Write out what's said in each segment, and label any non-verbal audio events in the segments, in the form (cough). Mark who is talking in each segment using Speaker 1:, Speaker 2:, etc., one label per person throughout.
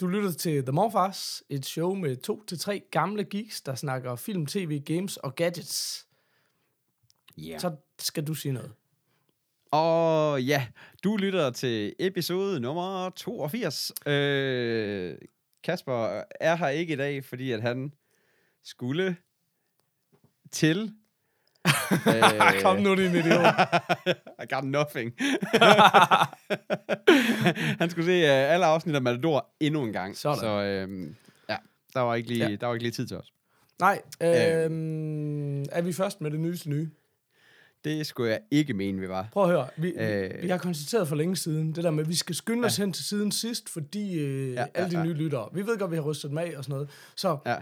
Speaker 1: du lytter til The Morfars, et show med to til tre gamle geeks, der snakker film, tv, games og gadgets.
Speaker 2: Ja.
Speaker 1: Så skal du sige noget.
Speaker 2: Og ja, du lytter til episode nummer 82. Øh, Kasper er her ikke i dag, fordi at han skulle til... øh, (laughs)
Speaker 1: Kom nu, din idiot. (laughs)
Speaker 2: I got nothing. (laughs) han skulle se uh, alle afsnit af Matador endnu en gang.
Speaker 1: Sådan.
Speaker 2: Så øh, ja, der var, ikke lige,
Speaker 1: Ja.
Speaker 2: ja. der var ikke lige tid til os.
Speaker 1: Nej, øhm, er vi først med det nyeste nye?
Speaker 2: Det skulle jeg ikke mene, vi var.
Speaker 1: Prøv at høre, vi, øh,
Speaker 2: Øh.
Speaker 1: vi har konstateret for længe siden, det der med, at vi skal skynde os hen til siden sidst, fordi øh, ja,
Speaker 2: Ja,
Speaker 1: alle de
Speaker 2: ja, ja.
Speaker 1: nye lyttere, vi ved godt, vi har rystet dem af og sådan noget, så
Speaker 2: Ja.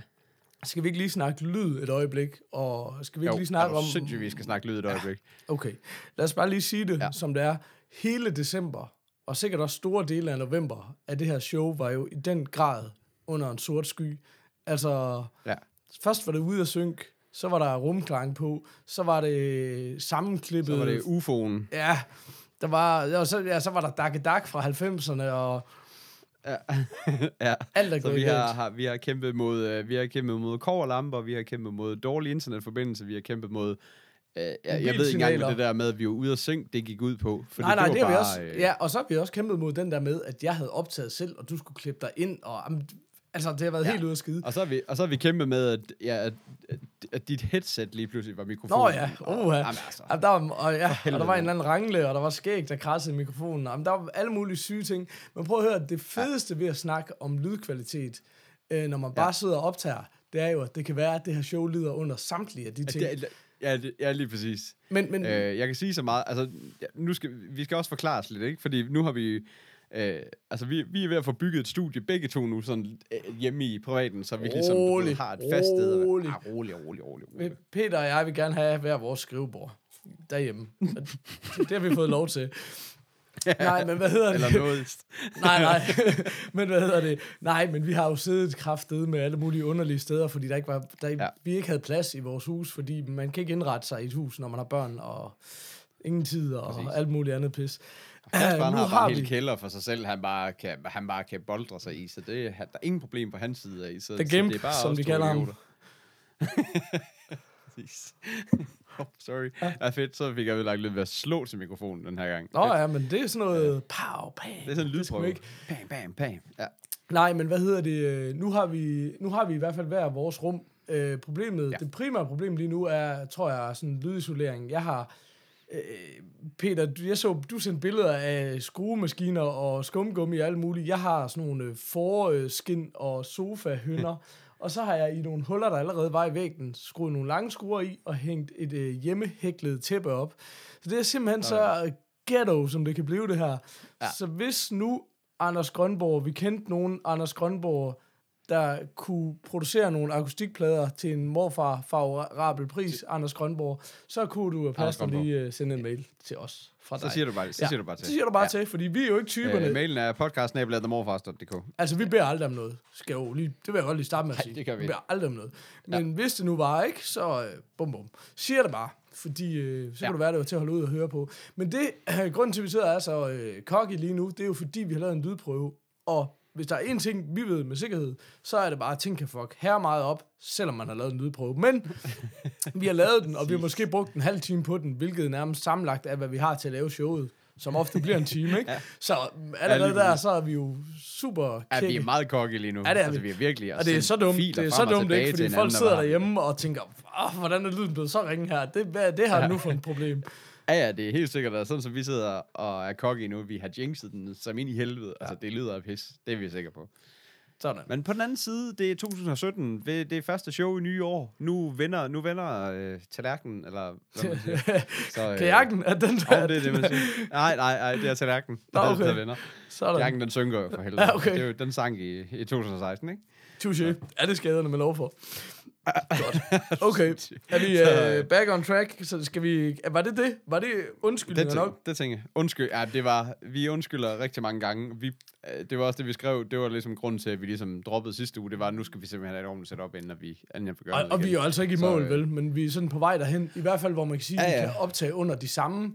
Speaker 1: Skal vi ikke lige snakke lyd et øjeblik, og skal vi ikke
Speaker 2: Jo,
Speaker 1: lige snakke om...
Speaker 2: sindssygt, vi skal snakke lyd et øjeblik.
Speaker 1: Okay, lad os bare lige sige det, ja.
Speaker 2: Ja.
Speaker 1: som det er. Hele december, og sikkert også store dele af november, af det her show, var jo i den grad under en sort sky. Altså,
Speaker 2: Ja.
Speaker 1: først var det ude at synk, så var der rumklang på, så var det sammenklippet.
Speaker 2: Så var det UFO'en.
Speaker 1: Ja, der var, og så, ja, så var der Dak Dak fra 90'erne, og
Speaker 2: Ja. (laughs) ja.
Speaker 1: alt er
Speaker 2: Så vi har, har, vi har kæmpet mod, øh, vi har kæmpet mod koverlamper, vi har kæmpet mod dårlig internetforbindelse, vi har kæmpet mod... Øh, jeg, jeg ved ikke engang, hvad det der med, at vi var ude af synk, det gik ud på. For
Speaker 1: Nej, nej,
Speaker 2: var
Speaker 1: det har vi også.
Speaker 2: øh,
Speaker 1: Ja, og så har vi også kæmpet mod den der med, at jeg havde optaget selv, og du skulle klippe dig ind, og jamen, altså, det har været ja.
Speaker 2: Ja.
Speaker 1: helt ude at skide.
Speaker 2: Og så har vi, og så har vi kæmpet med, at, ja, at, at, dit headset lige pludselig var mikrofonen.
Speaker 1: Nå ja, uha.
Speaker 2: Jamen, altså,
Speaker 1: Jamen, der var, og, ja, og der var en eller anden rangle, og der var skæg, der krassede i mikrofonen. Jamen, der var alle mulige syge ting. Men prøv at høre, det fedeste ved at snakke om lydkvalitet, øh, når man bare sidder og optager, det er jo, at det kan være, at det her show lider under samtlige af de ting.
Speaker 2: det, er- ja, det, ja, lige præcis.
Speaker 1: men, men
Speaker 2: Øh, jeg kan sige så meget, altså, ja, nu skal, vi skal også forklare os lidt, ikke? Fordi nu har vi, øh, altså, vi, vi er ved at få bygget et studie, begge to nu, sådan øh, hjemme i privaten, så vi ligesom du ved,
Speaker 1: Rolig,
Speaker 2: har et fast sted.
Speaker 1: rolig.
Speaker 2: Ah, rolig, rolig, rolig, rolig.
Speaker 1: Peter og jeg vil gerne have hver vores skrivebord derhjemme. Det har vi fået lov til. Nej, men hvad hedder det?
Speaker 2: Eller noget.
Speaker 1: Nej, nej. men hvad hedder det? Nej, men vi har jo siddet kraftedet med alle mulige underlige steder, fordi der ikke var, der. Ja. vi ikke havde plads i vores hus, fordi man kan ikke indrette sig i et hus, når man har børn og ingen tid og
Speaker 2: Præcis.
Speaker 1: alt muligt andet pis.
Speaker 2: Kasper, han har bare
Speaker 1: vi-
Speaker 2: kælder for sig selv, han bare kan, han bare kan boldre sig i, så det, er- der er ingen problem på hans side af. Så,
Speaker 1: The
Speaker 2: så det er bare
Speaker 1: som de
Speaker 2: to
Speaker 1: kalder ham. (laughs)
Speaker 2: Præcis. (laughs) oh, sorry. Ja, fedt, så fik jeg ødelagt lidt ved at slå til mikrofonen den her gang.
Speaker 1: Nå
Speaker 2: Fedt.
Speaker 1: ja, men det er sådan noget pow, bam.
Speaker 2: Det er sådan en lydprøve.
Speaker 1: ikke.
Speaker 2: Bam, bam, bam. Ja.
Speaker 1: Nej, men hvad hedder det? Nu har vi, nu har vi i hvert fald hver vores rum. Øh, problemet, ja.
Speaker 2: Ja.
Speaker 1: det primære problem lige nu er, tror jeg, sådan lydisolering. Jeg har, øh, Peter, du- jeg så, du sendte billeder af skruemaskiner og skumgummi og alt muligt. Jeg har sådan nogle øh, forskin og sofahønder. (laughs) og så har jeg i nogle huller, der allerede var i væggen, skruet nogle lange skruer i og hængt et øh, hjemmehæklet tæppe op. Så det er simpelthen så ghetto, som det kan blive det her. Ja. Så hvis nu Anders Grønborg, vi kendte nogen Anders Grønborg, der kunne producere nogle akustikplader til en morfar favorabel pris, Anders Grønborg, så kunne du passe
Speaker 2: Grønborg.
Speaker 1: lige uh, sende en mail til os fra
Speaker 2: Så
Speaker 1: dig.
Speaker 2: siger du bare, så
Speaker 1: Ja,
Speaker 2: siger du bare til.
Speaker 1: Så siger du bare
Speaker 2: ja.
Speaker 1: til, fordi vi er jo ikke typerne.
Speaker 2: Øh, mailen er podcastnabeladermorfars.dk.
Speaker 1: Altså, vi beder aldrig om noget. Skal jo lige, det vil jeg godt lige starte med at
Speaker 2: Nej,
Speaker 1: sige.
Speaker 2: det gør vi
Speaker 1: vi beder aldrig om noget. Men hvis det nu var ikke, så øh, bum bum. Siger det bare. Fordi øh, så ja.
Speaker 2: Ja.
Speaker 1: kan det være, det var til at holde ud og høre på. Men det, øh, (clears throat) grunden til, at vi sidder er så øh, cocky lige nu, det er jo fordi, vi har lavet en lydprøve. Og hvis der er en ting, vi ved med sikkerhed, så er det bare, at ting kan fuck her meget op, selvom man har lavet en lydprøve. Men vi har lavet den, og vi har måske brugt en halv time på den, hvilket nærmest sammenlagt er, hvad vi har til at lave showet som ofte bliver en time, ikke? ja. Så allerede
Speaker 2: lige
Speaker 1: der, så er vi jo super
Speaker 2: Ja, vi
Speaker 1: kække.
Speaker 2: er meget kokke lige nu.
Speaker 1: Ja, det er
Speaker 2: altså,
Speaker 1: vi.
Speaker 2: er virkelig.
Speaker 1: Og det er så dumt, det er så dumt, ikke? Fordi folk sidder
Speaker 2: der.
Speaker 1: derhjemme og tænker, Åh, hvordan er lyden blevet så ringe her? Det, hvad det her nu for et problem?
Speaker 2: Ja, ja, det er helt sikkert, at sådan som vi sidder og er kokke nu, vi har jinxet den som ind i helvede. Ja. Altså, det lyder af pis. Det er vi sikre på.
Speaker 1: Sådan.
Speaker 2: Men på den anden side, det er 2017, det det er første show i nye år. Nu vender, nu vender øh, tallerkenen, eller hvad man siger. (laughs) Så, øh,
Speaker 1: Kajakken, er den der?
Speaker 2: det er det, man siger. Nej, nej, nej, det er tallerkenen,
Speaker 1: Nå,
Speaker 2: der,
Speaker 1: okay.
Speaker 2: der vender.
Speaker 1: Sådan.
Speaker 2: Kajakken, den synker jo for helvede.
Speaker 1: Ja, okay.
Speaker 2: Det er jo, den sang i, i 2016, ikke?
Speaker 1: Touché. Ja, det skal jeg med lov for. (laughs) Okay, er vi (laughs)
Speaker 2: Så-
Speaker 1: uh, back on track? Så skal vi... Var det det? Var det undskyldninger
Speaker 2: Det,
Speaker 1: nok?
Speaker 2: det tænker jeg. Undskyld. Ja, det var, vi undskylder rigtig mange gange. Vi, øh, det var også det, vi skrev. Det var ligesom grunden til, at vi ligesom droppede sidste uge. Det var, at nu skal vi simpelthen have et ordentligt setup, inden vi, inden jeg får
Speaker 1: Og, og vi er jo altså ikke i
Speaker 2: Så,
Speaker 1: mål,
Speaker 2: øh,
Speaker 1: vel? Men vi er sådan på vej derhen. I hvert fald, hvor man kan sige, at
Speaker 2: Ja,
Speaker 1: vi
Speaker 2: ja.
Speaker 1: kan optage under de samme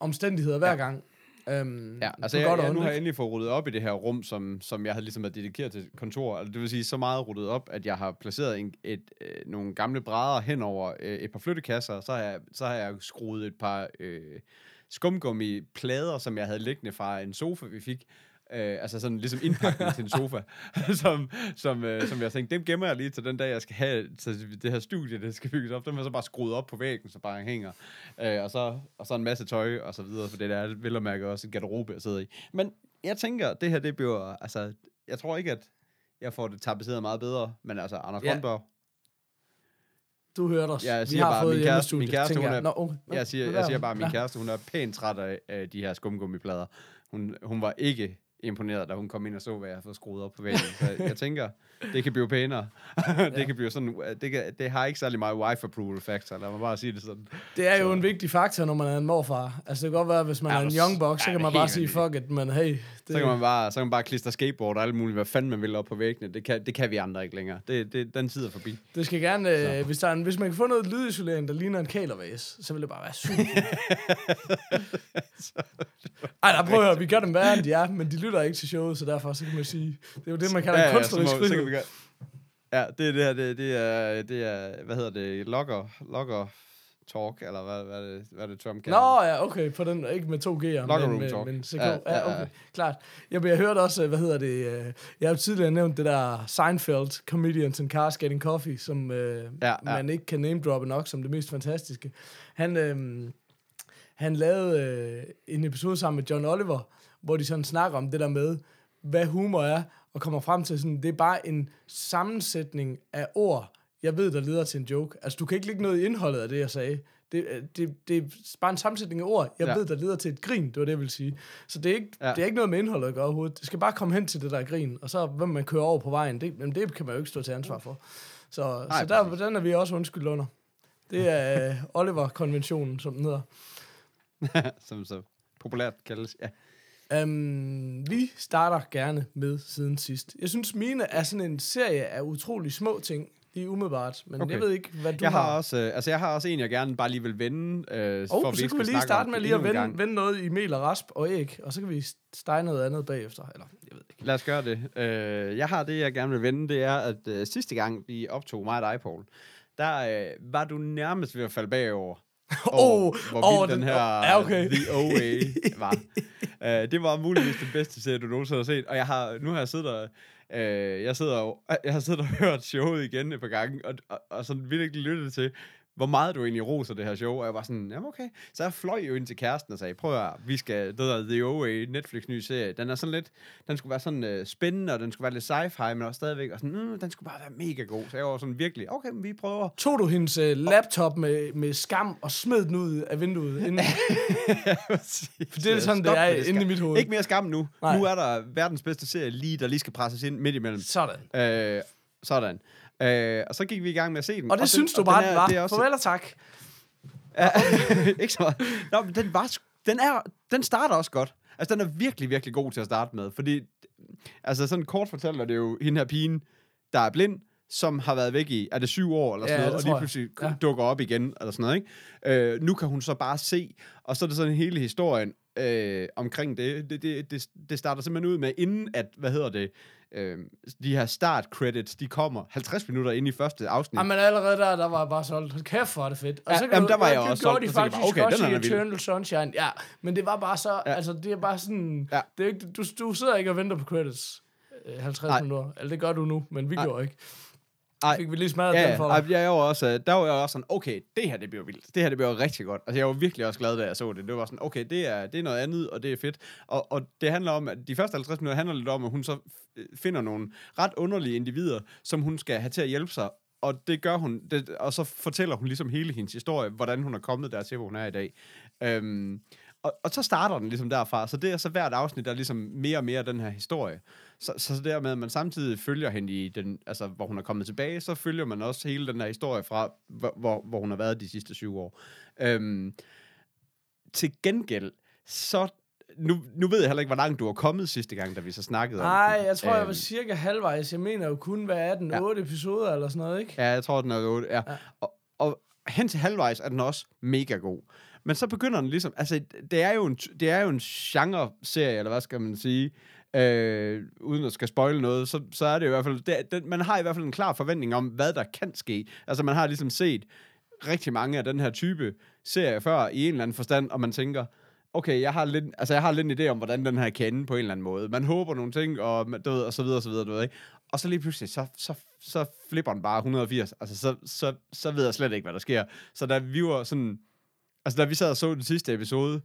Speaker 1: omstændigheder hver gang. Um,
Speaker 2: Ja, altså jeg,
Speaker 1: godt
Speaker 2: jeg, nu har jeg endelig fået ryddet op i det her rum, som, som jeg havde ligesom været dedikeret til kontor. Altså, det vil sige, så meget ryddet op, at jeg har placeret en, et, øh, nogle gamle brædder hen over øh, et par flyttekasser, og så har jeg, så har jeg skruet et par øh, skumgummi-plader, som jeg havde liggende fra en sofa, vi fik. Øh, altså sådan ligesom indpakning til en sofa, (laughs) som, som, øh, som jeg tænkte, dem gemmer jeg lige til den dag, jeg skal have til det her studie, det skal bygges op. Dem har jeg så bare skruet op på væggen, så bare hænger. Øh, og, så, og så en masse tøj og så videre, for det der er vel at mærke også en garderobe, jeg sidder i. Men jeg tænker, det her, det bliver, altså, jeg tror ikke, at jeg får det tapetseret meget bedre, men altså, Anders
Speaker 1: Ja.
Speaker 2: Grønborg,
Speaker 1: Du hørte os.
Speaker 2: Jeg
Speaker 1: vi
Speaker 2: siger
Speaker 1: har
Speaker 2: bare,
Speaker 1: fået
Speaker 2: min kæreste- min kæreste, hun
Speaker 1: jeg.
Speaker 2: er-
Speaker 1: Nå, okay. Nå,
Speaker 2: jeg siger, jeg siger bare, at min kæreste, hun er pænt træt af, af de her skumgummiblader. Hun, hun var ikke imponeret, da hun kom ind og så, hvad jeg har fået skruet op på væggen. Så (laughs) jeg tænker, det kan blive pænere. (laughs) det
Speaker 1: Ja.
Speaker 2: kan blive sådan, det, kan, det har ikke særlig meget wife approval factor, lad mig bare sige det sådan.
Speaker 1: Det er jo
Speaker 2: Så-
Speaker 1: en vigtig faktor, når man er en morfar. Altså, det kan godt være, hvis man
Speaker 2: Ja,
Speaker 1: er en young buck, så kan man
Speaker 2: er
Speaker 1: bare sige, fuck it, men hey. Det,
Speaker 2: Så kan man bare, så kan man bare klistre skateboard og alt muligt, hvad fanden man vil op på væggene. Det kan, det kan vi andre ikke længere. Det, det, den tid er forbi.
Speaker 1: det skal gerne, øh, hvis, der er en, hvis man kan få noget lydisolering, der ligner en kælervase, så vil det bare være super. (laughs) Ej, der at høre, vi gør dem værre, end de er, men de lytter ikke til showet, så derfor så kan man sige, det er jo det, man kalder ja, kunstnerisk
Speaker 2: så, må, så
Speaker 1: frihed.
Speaker 2: vi gøre. Ja, det er det her, det, det, er, det er, hvad hedder det, logger, logger talk, eller hvad, hvad, er det, hvad er det Trump kalder
Speaker 1: Nå ja, okay, på den, ikke med to G'er,
Speaker 2: Locker
Speaker 1: men
Speaker 2: room
Speaker 1: med,
Speaker 2: talk.
Speaker 1: men CK.
Speaker 2: Ja,
Speaker 1: Ja,
Speaker 2: ja, ja.
Speaker 1: okay, klart. Jeg, jeg hørte også, hvad hedder det, øh, jeg har tidligere nævnt det der Seinfeld, Comedians and Cars Getting Coffee, som øh,
Speaker 2: Ja, ja.
Speaker 1: man ikke kan name droppe nok som det mest fantastiske. Han, øh, han lavede øh, en episode sammen med John Oliver, hvor de sådan snakker om det der med, hvad humor er, og kommer frem til sådan, det er bare en sammensætning af ord, jeg ved, der leder til en joke. Altså, du kan ikke lægge noget i indholdet af det, jeg sagde. Det, øh, det, det er bare en sammensætning af ord, jeg ja. Ved, der leder til et grin, det var det, jeg ville sige. Så det er, ikke, ja. Det er ikke noget med indholdet at gøre overhovedet. Det skal bare komme hen til det der grin, og så hvem man kører over på vejen, det, men det kan man jo ikke stå til ansvar for. Så,
Speaker 2: Nej,
Speaker 1: så der, den er vi også undskyld under. Det er øh, Oliver-konventionen, som den hedder. (laughs)
Speaker 2: som så populært kaldes. Ja.
Speaker 1: Um, vi starter gerne med siden sidst. Jeg synes, mine er sådan en serie af utrolig små ting, lige umiddelbart. Men okay. Jeg ved ikke, hvad du
Speaker 2: Jeg har,
Speaker 1: har.
Speaker 2: også, øh, altså jeg har også en, jeg gerne bare lige vil vende. Øh, for
Speaker 1: oh,
Speaker 2: at
Speaker 1: så
Speaker 2: ikke
Speaker 1: kan vi lige starte med lige at vende, vende noget i mel og rasp og æg, og så kan vi stege noget andet bagefter. Eller, jeg ved ikke.
Speaker 2: Lad os gøre det. Øh, jeg har det, jeg gerne vil vende, det er, at øh, sidste gang vi optog mig og dig, Paul, der øh, var du nærmest ved at falde bagover.
Speaker 1: Åh,
Speaker 2: hvor
Speaker 1: åh,
Speaker 2: vild den
Speaker 1: den-
Speaker 2: her
Speaker 1: ja, okay.
Speaker 2: The OA (laughs) var. uh, det var muligvis den bedste serie, du nogensinde har set. Og jeg har, nu har jeg siddet og, uh, jeg sidder og, jeg har siddet og (laughs) hørt showet igen et par gange, og, og, og sådan virkelig lyttet til, hvor meget du egentlig roser det her show, og jeg var sådan, jamen okay. Så jeg fløj jo ind til kæresten og sagde, prøv at vi skal, det der The OA, Netflix nye serie, den er sådan lidt, den skulle være sådan uh, spændende, og den skulle være lidt sci-fi, men også stadigvæk, og sådan, mm, den skulle bare være mega god. Så jeg var sådan virkelig, okay, men vi prøver.
Speaker 1: Tog du hendes uh, laptop med, med skam og smed den ud af vinduet? Inden, (laughs)
Speaker 2: For
Speaker 1: det er sådan, det er inde i mit hoved.
Speaker 2: Ikke mere skam nu.
Speaker 1: Nej.
Speaker 2: Nu er der verdens bedste serie lige, der lige skal presses ind midt imellem.
Speaker 1: sådan.
Speaker 2: Øh, sådan. Øh, og så gik vi i gang med at se den.
Speaker 1: Og det
Speaker 2: den-
Speaker 1: synes du
Speaker 2: og
Speaker 1: bare,
Speaker 2: den
Speaker 1: den
Speaker 2: er-
Speaker 1: var.
Speaker 2: Det er også,
Speaker 1: Farvel og tak.
Speaker 2: Ja, (laughs) ikke så meget. Nå, men den var den er den starter også godt. Altså den er virkelig virkelig god til at starte med, fordi altså sådan kort fortæller det jo hende her pigen, der er blind, som har været væk i, er det syv år eller sådan
Speaker 1: Ja,
Speaker 2: noget, og lige pludselig
Speaker 1: ja.
Speaker 2: dukker op igen, eller sådan noget, ikke? Øh, nu kan hun så bare se, og så er det sådan hele historien øh, omkring det. Det, det, det. det starter simpelthen ud med, inden at, hvad hedder det, øh, de her start credits, de kommer 50 minutter ind i første afsnit.
Speaker 1: Jamen allerede der, der var jeg bare solgt. Kæft, hvor er det fedt. Og
Speaker 2: Ja,
Speaker 1: så kan
Speaker 2: jamen,
Speaker 1: du-
Speaker 2: der var jeg
Speaker 1: det
Speaker 2: også solgt,
Speaker 1: de
Speaker 2: jeg
Speaker 1: faktisk
Speaker 2: bare, okay,
Speaker 1: også i
Speaker 2: er vild.
Speaker 1: Eternal Sunshine. Ja, men det var bare så,
Speaker 2: Ja.
Speaker 1: altså det er bare sådan,
Speaker 2: Ja.
Speaker 1: det er ikke, du, du sidder ikke og venter på credits. øh, 50
Speaker 2: Nej.
Speaker 1: minutter. Eller det gør du nu, men vi
Speaker 2: Nej.
Speaker 1: gjorde ikke.
Speaker 2: Ej.
Speaker 1: Fik vi lige smadret
Speaker 2: Ja,
Speaker 1: den for dig.
Speaker 2: ja, jeg var også, der var jeg også sådan, okay, det her det bliver vildt. Det her det bliver rigtig godt. Altså, jeg var virkelig også glad, da jeg så det. Det var sådan, okay, det er, det er noget andet, og det er fedt. Og, og det handler om, at de første 50 minutter handler lidt om, at hun så finder nogle ret underlige individer, som hun skal have til at hjælpe sig. Og det gør hun, det, og så fortæller hun ligesom hele hendes historie, hvordan hun er kommet dertil, hvor hun er i dag. Øhm, Og, og så starter den ligesom derfra, så det er så hvert afsnit, der er ligesom mere og mere den her historie. Så, så det der med, at man samtidig følger hende i den, altså hvor hun er kommet tilbage, så følger man også hele den her historie fra, hvor, hvor, hvor hun har været de sidste syv år. Øhm, til gengæld, så nu, nu ved jeg heller ikke, hvor langt du har kommet sidste gang, da vi så snakkede om
Speaker 1: Nej, jeg tror, jeg var
Speaker 2: Øhm,
Speaker 1: cirka halvvejs. Jeg mener jo kun, hvad er den?
Speaker 2: Ja.
Speaker 1: 8 episoder eller sådan noget, ikke?
Speaker 2: Ja, jeg tror, den er 8. Ja.
Speaker 1: Ja.
Speaker 2: ja. Og, og hen til halvvejs er den også mega god. Men så begynder den ligesom... Altså, det er jo en, det er jo en genre-serie, eller hvad skal man sige, øh, uden at skal spoile noget, så, så er det i hvert fald... Det, det, man har i hvert fald en klar forventning om, hvad der kan ske. Altså, man har ligesom set rigtig mange af den her type serier før, i en eller anden forstand, og man tænker, okay, jeg har lidt, altså jeg har lidt en idé om, hvordan den her kan ende på en eller anden måde. Man håber nogle ting, og, du ved, og så videre, og så videre, du ved, ikke? Og så lige pludselig, så, så, så flipper den bare 180. Altså, så, så, så ved jeg slet ikke, hvad der sker. Så da vi var sådan... Altså, da vi sad og så den sidste episode,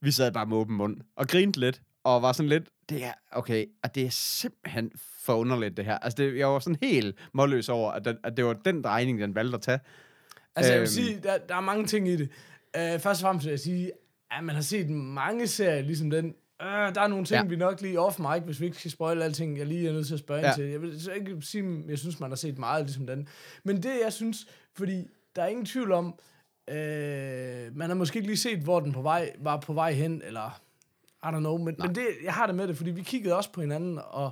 Speaker 2: vi sad bare med åben mund og grinte lidt, og var sådan lidt, det er, okay, at det er simpelthen for underligt, det her. Altså, det, jeg var sådan helt målløs over, at, den, at det var den drejning, den valgte at tage.
Speaker 1: Altså, jeg vil
Speaker 2: Øhm.
Speaker 1: sige, der, der er mange ting i det. Uh, først og fremmest vil jeg sige, at man har set mange serier, ligesom den. Uh, der er nogle ting,
Speaker 2: Ja.
Speaker 1: vi nok lige off mic, hvis vi ikke skal spoil alting, jeg lige er nødt til at spørge ja. Ind til. Jeg vil så ikke sige, at jeg synes, man har set meget ligesom den. Men det, jeg synes, fordi der er ingen tvivl om, uh, man har måske ikke lige set, hvor den på vej, var på vej hen, eller I don't know, men, men det, jeg har det med det, fordi vi kiggede også på hinanden, og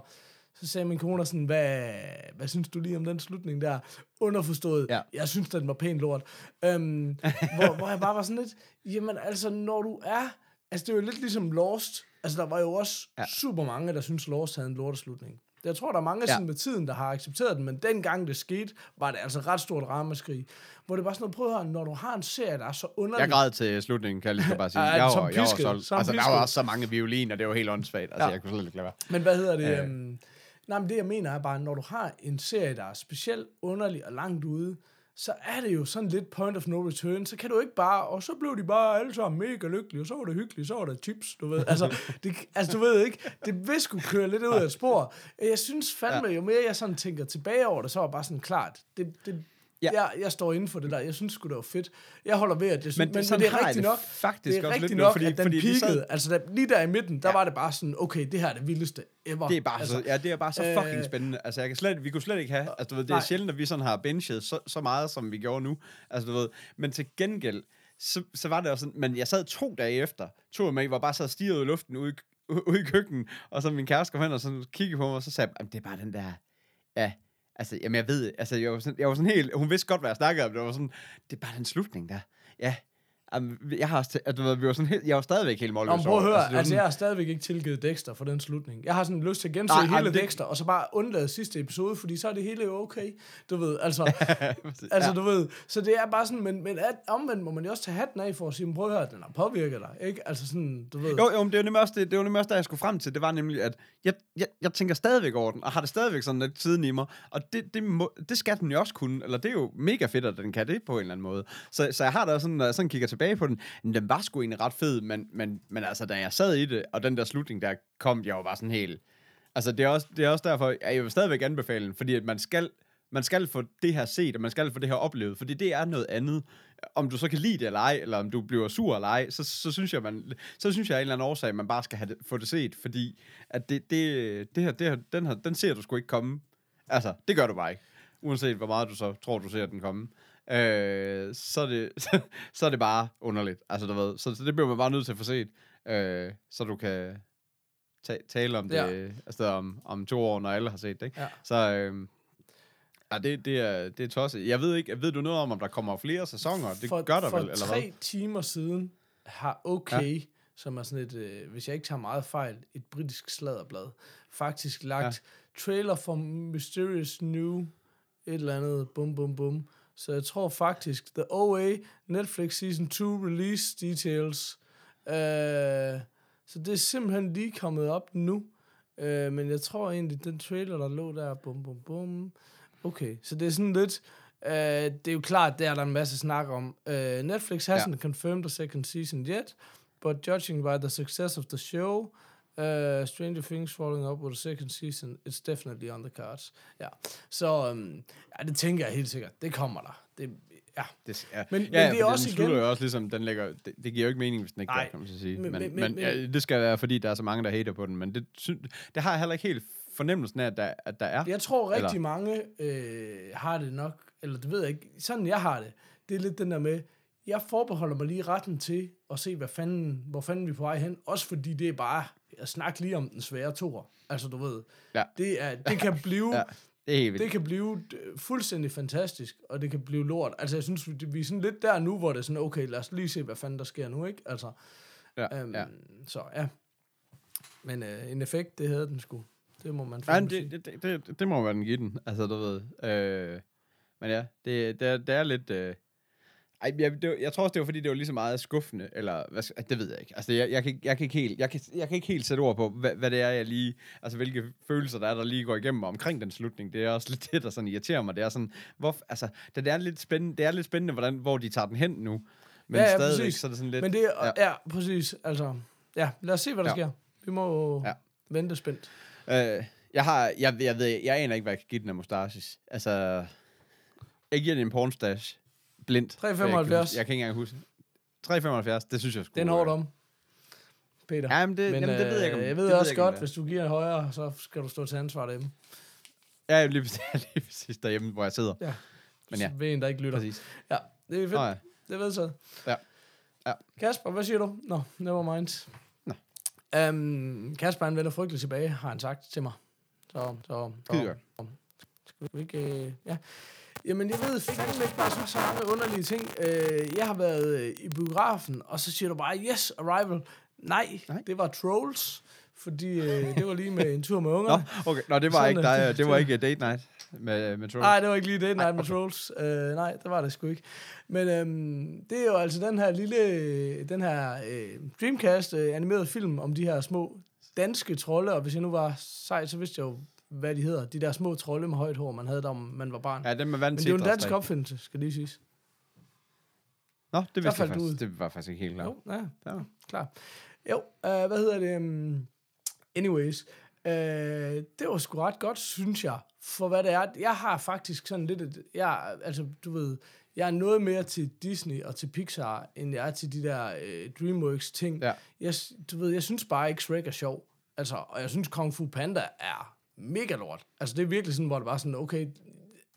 Speaker 1: så sagde min kone sådan, hvad, hvad synes du lige om den slutning der? Underforstået,
Speaker 2: Ja.
Speaker 1: jeg synes, den var pænt lort. Øhm, (laughs) hvor, hvor jeg bare var sådan lidt, jamen altså, når du er, altså det er jo lidt ligesom Lost, altså der var jo også ja.
Speaker 2: Ja.
Speaker 1: super mange, der synes Lost havde en lorteslutning. Jeg tror, der er mange ja. Sådan med tiden, der har accepteret den, men dengang det skete, var det altså ret stort ramaskrig. Hvor det var sådan noget, prøv at høre, når du har en serie, der er så underlig,
Speaker 2: Jeg græd til slutningen, kan jeg lige så bare (laughs) sige.
Speaker 1: Ja,
Speaker 2: jeg
Speaker 1: som
Speaker 2: var, jeg var
Speaker 1: pisket,
Speaker 2: solgt. Altså, der
Speaker 1: pisket.
Speaker 2: var også så mange violiner, det var helt åndssvagt. Altså,
Speaker 1: Ja.
Speaker 2: ja. jeg kunne slet ikke lade være.
Speaker 1: Men hvad hedder det?
Speaker 2: Øh.
Speaker 1: Øhm, nej, men det jeg mener er bare, når du har en serie, der er specielt underlig og langt ude, så er det jo sådan lidt point of no return. Så kan du ikke bare, og så blev de bare alle sammen mega lykkelige, og så var det hyggeligt, så var der chips, du ved. Altså, (laughs) det, altså du ved ikke, det vil skulle køre lidt ud af spor. Jeg synes fandme, jo mere jeg sådan tænker tilbage over det, så var bare sådan klart, det, det,
Speaker 2: Ja.
Speaker 1: jeg, jeg står inden for det der. Jeg synes sgu, det var fedt. Jeg holder ved, at jeg synes, men, men, men
Speaker 2: sådan
Speaker 1: det er rigtigt
Speaker 2: det
Speaker 1: nok.
Speaker 2: faktisk
Speaker 1: det er
Speaker 2: også
Speaker 1: rigtigt nok,
Speaker 2: fordi-
Speaker 1: at den
Speaker 2: fordi
Speaker 1: peakede.
Speaker 2: sad-
Speaker 1: Altså der, lige der i midten, der
Speaker 2: Ja.
Speaker 1: var det bare sådan, okay, det her er det vildeste ever.
Speaker 2: Det er bare,
Speaker 1: altså,
Speaker 2: så, ja, det er bare så
Speaker 1: øh,
Speaker 2: fucking spændende. Altså, jeg kan slet, vi kunne slet ikke have... Altså, du ved, det er
Speaker 1: nej.
Speaker 2: sjældent, at vi sådan har binget så, så meget, som vi gjorde nu. Altså, du ved, men til gengæld, så, så var det også sådan... Men jeg sad to dage efter, to af mig var bare så stirret i luften ude, i- ude i køkkenet, og så min kæreste kom hen og sådan kiggede på mig, og så sagde jeg, "Jamen, det er bare den der... Ja, altså, jamen jeg ved, altså jeg var, sådan, jeg var sådan helt, hun vidste godt, hvad jeg snakkede om, det var sådan, det er bare den slutning der. Ja, jeg har at du ved, vi var sådan helt, jeg var stadigvæk helt målløs
Speaker 1: Om, prøv at høre, altså, altså
Speaker 2: sådan-
Speaker 1: jeg har stadigvæk ikke tilgivet Dexter for den slutning. Jeg har sådan lyst til at gense
Speaker 2: Nej,
Speaker 1: hele
Speaker 2: jamen, det-
Speaker 1: Dexter, og så bare undlade sidste episode, fordi så er det hele jo okay. Du ved, altså, (laughs) altså du ved, så det er bare sådan, men, men at, omvendt må man jo også tage hatten af for at sige, "Men prøv at høre, den har påvirket dig, ikke? Altså sådan, du ved.
Speaker 2: Jo, jo, men det var nemlig også det, det var nemlig også, der jeg skulle frem til. Det var nemlig, at jeg, jeg, jeg tænker stadigvæk over den, og har det stadigvæk sådan lidt siden i mig. Og det, det, må, det skal den jo også kunne. Eller det er jo mega fedt, at den kan det på en eller anden måde. Så, så jeg har da sådan, når jeg sådan kigger tilbage på den, men den var sgu egentlig ret fed, men, men, men altså, da jeg sad i det, og den der slutning, der kom, jeg var bare sådan helt... Altså, det er også, det er også derfor, at jeg vil stadigvæk anbefale den, fordi at man skal, man skal få det her set, og man skal få det her oplevet, fordi det er noget andet. Om du så kan lide det eller ej, eller om du bliver sur eller ej, så, så synes jeg, man, så synes jeg af en eller anden årsag, man bare skal have det, få det set, fordi at det, det, det her, det her, den, her, den ser du sgu ikke komme. Altså, det gør du bare ikke. Uanset hvor meget du så tror, du ser den komme. Øh, så, er det, så, (laughs) så er det bare underligt. Altså, du ved, så, så det bliver man bare nødt til at få set, øh, så du kan ta- tale om det
Speaker 1: Ja.
Speaker 2: altså om, om to år, når alle har set det. Ikke?
Speaker 1: Ja.
Speaker 2: Så øh, ja, det, det, er, det er tosset. Jeg ved ikke, ved du noget om, om der kommer flere sæsoner? Det
Speaker 1: for,
Speaker 2: gør der
Speaker 1: for
Speaker 2: vel, eller
Speaker 1: tre
Speaker 2: hvad?
Speaker 1: timer siden har OK, ja. som er sådan et, øh, hvis jeg ikke tager meget fejl, et britisk sladderblad, faktisk lagt ja. trailer for Mysterious New, et eller andet, bum bum bum. Så jeg tror faktisk, The OA Netflix Season 2 Release Details. Øh, så det er simpelthen lige kommet op nu. Øh, men jeg tror egentlig, den trailer, der lå der, bum bum bum. Okay, så det er sådan lidt... Uh, det er jo klart, der er der en masse snak om. Uh, Netflix hasn't
Speaker 2: Ja.
Speaker 1: confirmed the second season yet, but judging by the success of the show, uh, Stranger Things following up with a second season, it's definitely on the cards. Ja, så um, ja, det tænker jeg helt sikkert. Det kommer der. det, ja.
Speaker 2: Det, ja.
Speaker 1: Men-
Speaker 2: ja,
Speaker 1: men
Speaker 2: ja,
Speaker 1: det er også
Speaker 2: den
Speaker 1: igen-
Speaker 2: jo også ligesom, den lægger, det, det giver jo ikke mening, hvis den ikke
Speaker 1: Nej.
Speaker 2: gør, kan man så sige.
Speaker 1: Men-
Speaker 2: Men, men,
Speaker 1: men-
Speaker 2: ja, det skal være, fordi der er så mange, der hater på den, men det, det har jeg heller ikke helt fornemmelsen af, at der, at der er.
Speaker 1: Jeg tror rigtig
Speaker 2: Eller-
Speaker 1: mange øh, har det nok, eller det ved jeg ikke, sådan jeg har det, det er lidt den der med, jeg forbeholder mig lige retten til at se, hvad fanden, hvor fanden vi er på vej hen, også fordi det er bare at snakke lige om den svære tor. Altså du ved,
Speaker 2: Ja.
Speaker 1: det, er, det kan blive... (laughs)
Speaker 2: Ja, det er.
Speaker 1: Det kan blive øh, fuldstændig fantastisk, og det kan blive lort. Altså, jeg synes, vi, er sådan lidt der nu, hvor det er sådan, okay, lad os lige se, hvad fanden der sker nu, ikke? Altså,
Speaker 2: ja,
Speaker 1: øhm,
Speaker 2: ja.
Speaker 1: så ja. Men øh, en effekt, det havde den sgu. Det må man
Speaker 2: Ja, det, det, det, det, det må man give den, altså du ved. Øh, men ja, det, det, er, det er lidt... Øh, ej, jeg, det, var- jeg tror også, det var fordi, det var lige så meget skuffende, eller hvad, det ved jeg ikke. Altså, jeg, jeg, kan, ikke- jeg, kan ikke helt, jeg, kan, jeg kan ikke helt sætte ord på, hvad, hvad det er, jeg lige... Altså, hvilke følelser der er, der lige går igennem mig omkring den slutning. Det er også lidt det, der sådan irriterer mig. Det er sådan, hvor, altså, det, er lidt spændende, det er lidt spændende, hvordan, hvor de tager den hen nu. Men
Speaker 1: Ja, ja,
Speaker 2: stadigvæk,
Speaker 1: præcis.
Speaker 2: så er det sådan lidt...
Speaker 1: Men det er,
Speaker 2: ja.
Speaker 1: ja. præcis. Altså, ja, lad os se, hvad der
Speaker 2: Ja.
Speaker 1: sker. Vi må
Speaker 2: ja.
Speaker 1: vente spændt.
Speaker 2: Øh, jeg har, jeg, jeg ved, jeg aner ikke, hvad jeg kan give den af mustaches. Altså, jeg giver den en pornstash. Blindt.
Speaker 1: 3,75.
Speaker 2: Jeg, kan jeg kan ikke engang huske. 3,75, det synes jeg sgu.
Speaker 1: Det er en hård om. Peter.
Speaker 2: Ja, men det,
Speaker 1: Men
Speaker 2: jamen, det ved jeg ikke om.
Speaker 1: øh, jeg
Speaker 2: det
Speaker 1: ved også
Speaker 2: ikke, om
Speaker 1: godt,
Speaker 2: det er.
Speaker 1: hvis du giver højere, så skal du stå til ansvar derhjemme.
Speaker 2: Ja, lige præcis, (laughs) lige præcis derhjemme, hvor jeg sidder.
Speaker 1: Ja.
Speaker 2: Men ja,
Speaker 1: Ved en, der ikke lytter.
Speaker 2: præcis.
Speaker 1: Ja, det er fedt.
Speaker 2: Nå, ja.
Speaker 1: Det er vedtaget.
Speaker 2: Ja. Ja.
Speaker 1: Kasper, hvad siger du? Nå, never mind.
Speaker 2: Nå.
Speaker 1: Um, Kasper, han vender frygteligt tilbage, har han sagt til mig. Så, så,
Speaker 2: Skide
Speaker 1: så
Speaker 2: godt.
Speaker 1: skal vi ikke... Øh, ja. Jamen, jeg ved fandme ikke bare så, så mange underlige ting. Øh, jeg har været øh, i biografen, og så siger du bare, yes, Arrival. Nej,
Speaker 2: Nej.
Speaker 1: Det var Trolls, fordi øh, det var lige med en tur med
Speaker 2: Nå,
Speaker 1: ungerne.
Speaker 2: okay. Nå, det var
Speaker 1: Sådan
Speaker 2: ikke
Speaker 1: er
Speaker 2: dig.
Speaker 1: det.
Speaker 2: Det var ikke date night med, med Troll.
Speaker 1: Nej, det var ikke lige det, Night med Trolls. Uh, nej, det var det sgu ikke. Men øhm, det er jo altså den her lille, den her øh, Dreamcast øh, animerede film om de her små danske trolde, og hvis jeg nu var sej, så vidste jeg jo, hvad de hedder. De der små trolde med højt hår, man havde, da man var barn. Ja,
Speaker 2: Ja, den med vand
Speaker 1: Men det er jo en dansk opfindelse, skal lige siges.
Speaker 2: Nå, det vidste jeg faktisk.
Speaker 1: ud.
Speaker 2: Det var faktisk ikke helt klart.
Speaker 1: Jo, ja,
Speaker 2: Ja.
Speaker 1: ja. klar. Jo, øh, hvad hedder det? Um, anyways, øh, det var sgu ret godt, synes jeg, for hvad det er. Jeg har faktisk sådan lidt, et, jeg, altså du ved, jeg er noget mere til Disney og til Pixar, end jeg er til de der øh, DreamWorks ting.
Speaker 2: Ja.
Speaker 1: Jeg, du ved, jeg synes bare ikke Shrek er sjov. Altså, og jeg synes Kung Fu Panda er mega lort. Altså, det er virkelig sådan, hvor det bare sådan, okay,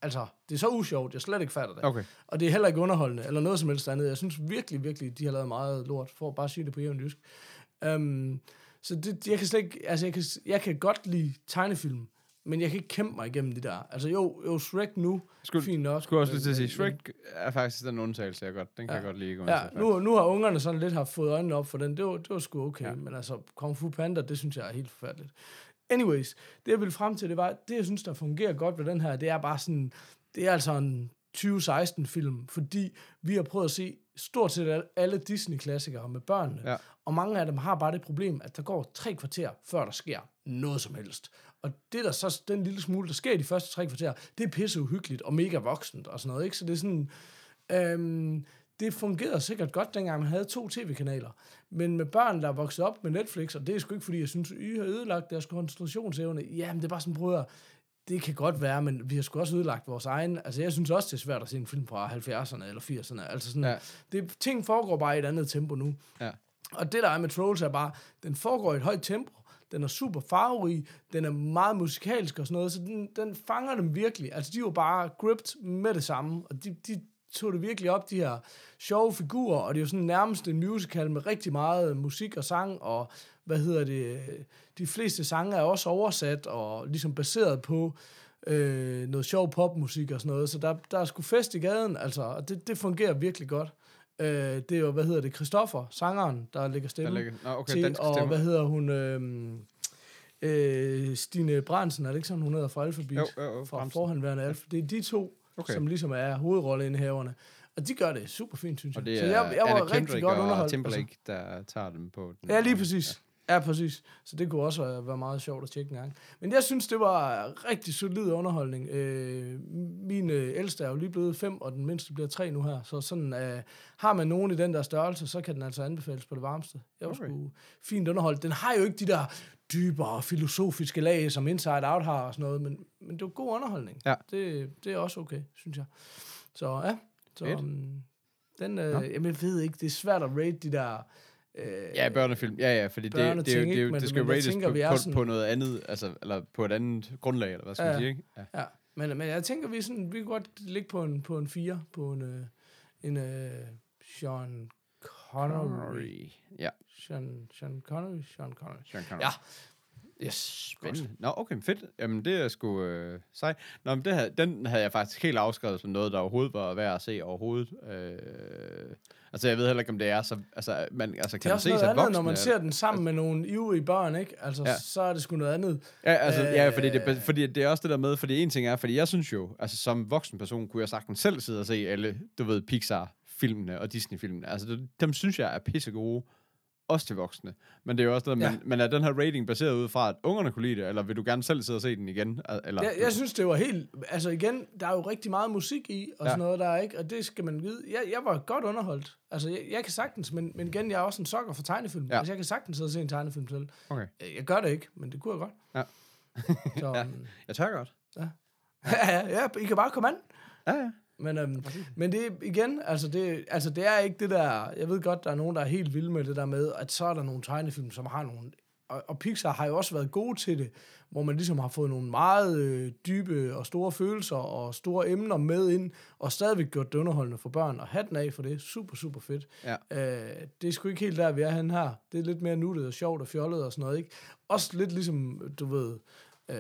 Speaker 1: altså, det er så usjovt, jeg slet ikke fatter det.
Speaker 2: Okay.
Speaker 1: Og det er heller ikke underholdende, eller noget som helst andet. Jeg synes virkelig, virkelig, de har lavet meget lort, for at bare sige det på jævn jysk. Um, så det, jeg kan slet ikke, altså jeg kan, jeg kan godt lide tegnefilm, men jeg kan ikke kæmpe mig igennem det der. Altså jo, jo Shrek nu,
Speaker 2: Skulle-
Speaker 1: fint nok.
Speaker 2: Skulle også lige til at sige, Shrek er faktisk den undtagelse, jeg godt. Den kan
Speaker 1: Ja.
Speaker 2: jeg godt lide.
Speaker 1: Ja,
Speaker 2: til,
Speaker 1: nu, nu har ungerne sådan lidt haft fået øjnene op for den. Det var, det var sgu okay.
Speaker 2: Ja.
Speaker 1: Men altså, Kung Fu Panda, det synes jeg er helt forfærdeligt. Anyways, det jeg ville frem til, det var, det jeg synes, der fungerer godt ved den her, det er bare sådan, det er altså en 2016-film, fordi vi har prøvet at se stort set al- alle Disney-klassikere med børnene.
Speaker 2: Ja.
Speaker 1: Og mange af dem har bare det problem, at der går tre kvarter, før der sker noget som helst. Og det der så, den lille smule, der sker i de første tre kvarter, det er pisse uhyggeligt og mega voksent og sådan noget, ikke? Så det er sådan, øhm, det fungerede sikkert godt, dengang man havde to tv-kanaler. Men med børn, der er vokset op med Netflix, og det er sgu ikke, fordi jeg synes, I har ødelagt deres koncentrationsevne. Jamen, det er bare sådan, brødre, det kan godt være, men vi har sgu også ødelagt vores egen. Altså, jeg synes også, det er svært at se en film fra 70'erne eller 80'erne. Altså sådan,
Speaker 2: Ja.
Speaker 1: ja. det, ting foregår bare i et andet tempo nu.
Speaker 2: Ja.
Speaker 1: Og det, der er med Trolls, er bare, den foregår i et højt tempo, den er super farverig, den er meget musikalsk og sådan noget, så den, den fanger dem virkelig. Altså, de var bare gripped med det samme, og de, de tog det virkelig op, de her sjove figurer, og det er jo sådan nærmest en musical med rigtig meget musik og sang, og hvad hedder det, de fleste sange er også oversat og ligesom baseret på øh, noget sjov popmusik og sådan noget, så der, der er sgu fest i gaden, altså, og det, det fungerer virkelig godt. Øh, det er jo, hvad hedder det, Christoffer, sangeren, der lægger
Speaker 2: Der
Speaker 1: stemme
Speaker 2: ligger, nå, okay,
Speaker 1: til, og
Speaker 2: stemmer.
Speaker 1: hvad hedder hun, øh, øh, Stine Brandsen, er det ikke sådan, hun hedder fra Alphabet?
Speaker 2: Jo, jo, jo,
Speaker 1: fra
Speaker 2: Brandsen.
Speaker 1: forhenværende Alpha. Det er de to,
Speaker 2: Okay.
Speaker 1: som ligesom er hovedrolleindhaverne. Og de gør det super fint, synes jeg.
Speaker 2: Og det er
Speaker 1: så jeg, jeg var
Speaker 2: Anna
Speaker 1: rigtig godt
Speaker 2: og
Speaker 1: underholdt. Altså,
Speaker 2: Timberlake, der tager dem på den.
Speaker 1: Ja, lige præcis. Ja, præcis. Så det kunne også være meget sjovt at tjekke en gang. Men jeg synes, det var rigtig solid underholdning. Øh, min øh, ældste er jo lige blevet fem, og den mindste bliver tre nu her. Så sådan, øh, har man nogen i den der størrelse, så kan den altså anbefales på det varmeste. Jeg var
Speaker 2: Okay.
Speaker 1: sgu fint underholdt. Den har jo ikke de der dybere filosofiske lag, som Inside Out har og sådan noget, men, men det var god underholdning.
Speaker 2: Ja.
Speaker 1: Det, det er også okay, synes jeg. Så ja, Så um, den, øh, jamen, jeg ved ikke, det er svært at rate de der... Øh,
Speaker 2: Ja, børnefilm. Ja, ja, fordi det, det, det, det, det, skal
Speaker 1: jeg
Speaker 2: rates
Speaker 1: tænker,
Speaker 2: på,
Speaker 1: vi er
Speaker 2: på,
Speaker 1: sådan-
Speaker 2: på noget andet, altså, eller på et andet grundlag, eller hvad skal
Speaker 1: Ja,
Speaker 2: man sige, ikke? Ja.
Speaker 1: Ja, men, men jeg tænker, vi, sådan, vi kan godt ligge på en, på en 4, på en, øh, en øh, Sean Connery.
Speaker 2: Ja,
Speaker 1: Sean, Sean Connery? Sean Connery.
Speaker 2: Sean Connery.
Speaker 1: Ja. Yes, godt.
Speaker 2: Spændende. Nå, okay, fedt. Jamen, det er sgu øh, sej. Nå, men det her, den havde jeg faktisk helt afskrevet som noget, der overhovedet var værd at se overhovedet. Øh, altså, jeg ved heller ikke, om det er så... Altså, man, altså,
Speaker 1: Det
Speaker 2: kan
Speaker 1: er
Speaker 2: man
Speaker 1: også
Speaker 2: se
Speaker 1: noget
Speaker 2: sig
Speaker 1: andet,
Speaker 2: voksne?
Speaker 1: når man ser den sammen med nogle ivrige børn, ikke? Altså,
Speaker 2: Ja.
Speaker 1: så er det sgu noget andet.
Speaker 2: Ja, altså, øh, ja, fordi det, fordi det er også det der med, fordi en ting er, fordi jeg synes jo, altså som voksen person, kunne jeg sagtens selv sidde og se alle, du ved, Pixar-filmene og Disney-filmene. Altså, det, dem synes jeg er pissegode, også til voksne. Men det er jo også det,
Speaker 1: Ja.
Speaker 2: men, men er den her rating baseret ud fra, at ungerne kunne lide det, eller vil du gerne selv sidde og se den igen? Eller,
Speaker 1: Jeg, jeg synes, det var helt... Altså igen, der er jo rigtig meget musik i, og
Speaker 2: Ja.
Speaker 1: sådan noget der, ikke? Og det skal man vide. Jeg, jeg var godt underholdt. Altså, jeg, jeg kan sagtens, men, men igen, jeg er også en sokker for tegnefilm.
Speaker 2: Ja.
Speaker 1: Ja. Altså, jeg kan sagtens sidde og se en tegnefilm til.
Speaker 2: Okay.
Speaker 1: Jeg gør det ikke, men det kunne jeg godt.
Speaker 2: Ja.
Speaker 1: Så, (laughs)
Speaker 2: Ja.
Speaker 1: ja.
Speaker 2: Jeg tør godt. (laughs)
Speaker 1: ja, ja, ja, I kan bare komme an.
Speaker 2: Ja, ja.
Speaker 1: Men, øhm, men det igen, altså det, altså det er ikke det der, jeg ved godt, der er nogen, der er helt vilde med det der med, at så er der nogle tegnefilm, som har nogle, og, og Pixar har jo også været gode til det, hvor man ligesom har fået nogle meget øh, dybe og store følelser og store emner med ind, og stadigvæk gjort det underholdende for børn, og hatten af for det, super, super fedt.
Speaker 2: Ja.
Speaker 1: Øh, det er sgu ikke helt der, vi er henne her. Det er lidt mere nuttet og sjovt og fjollet og sådan noget, ikke? Også lidt ligesom, du ved, øh,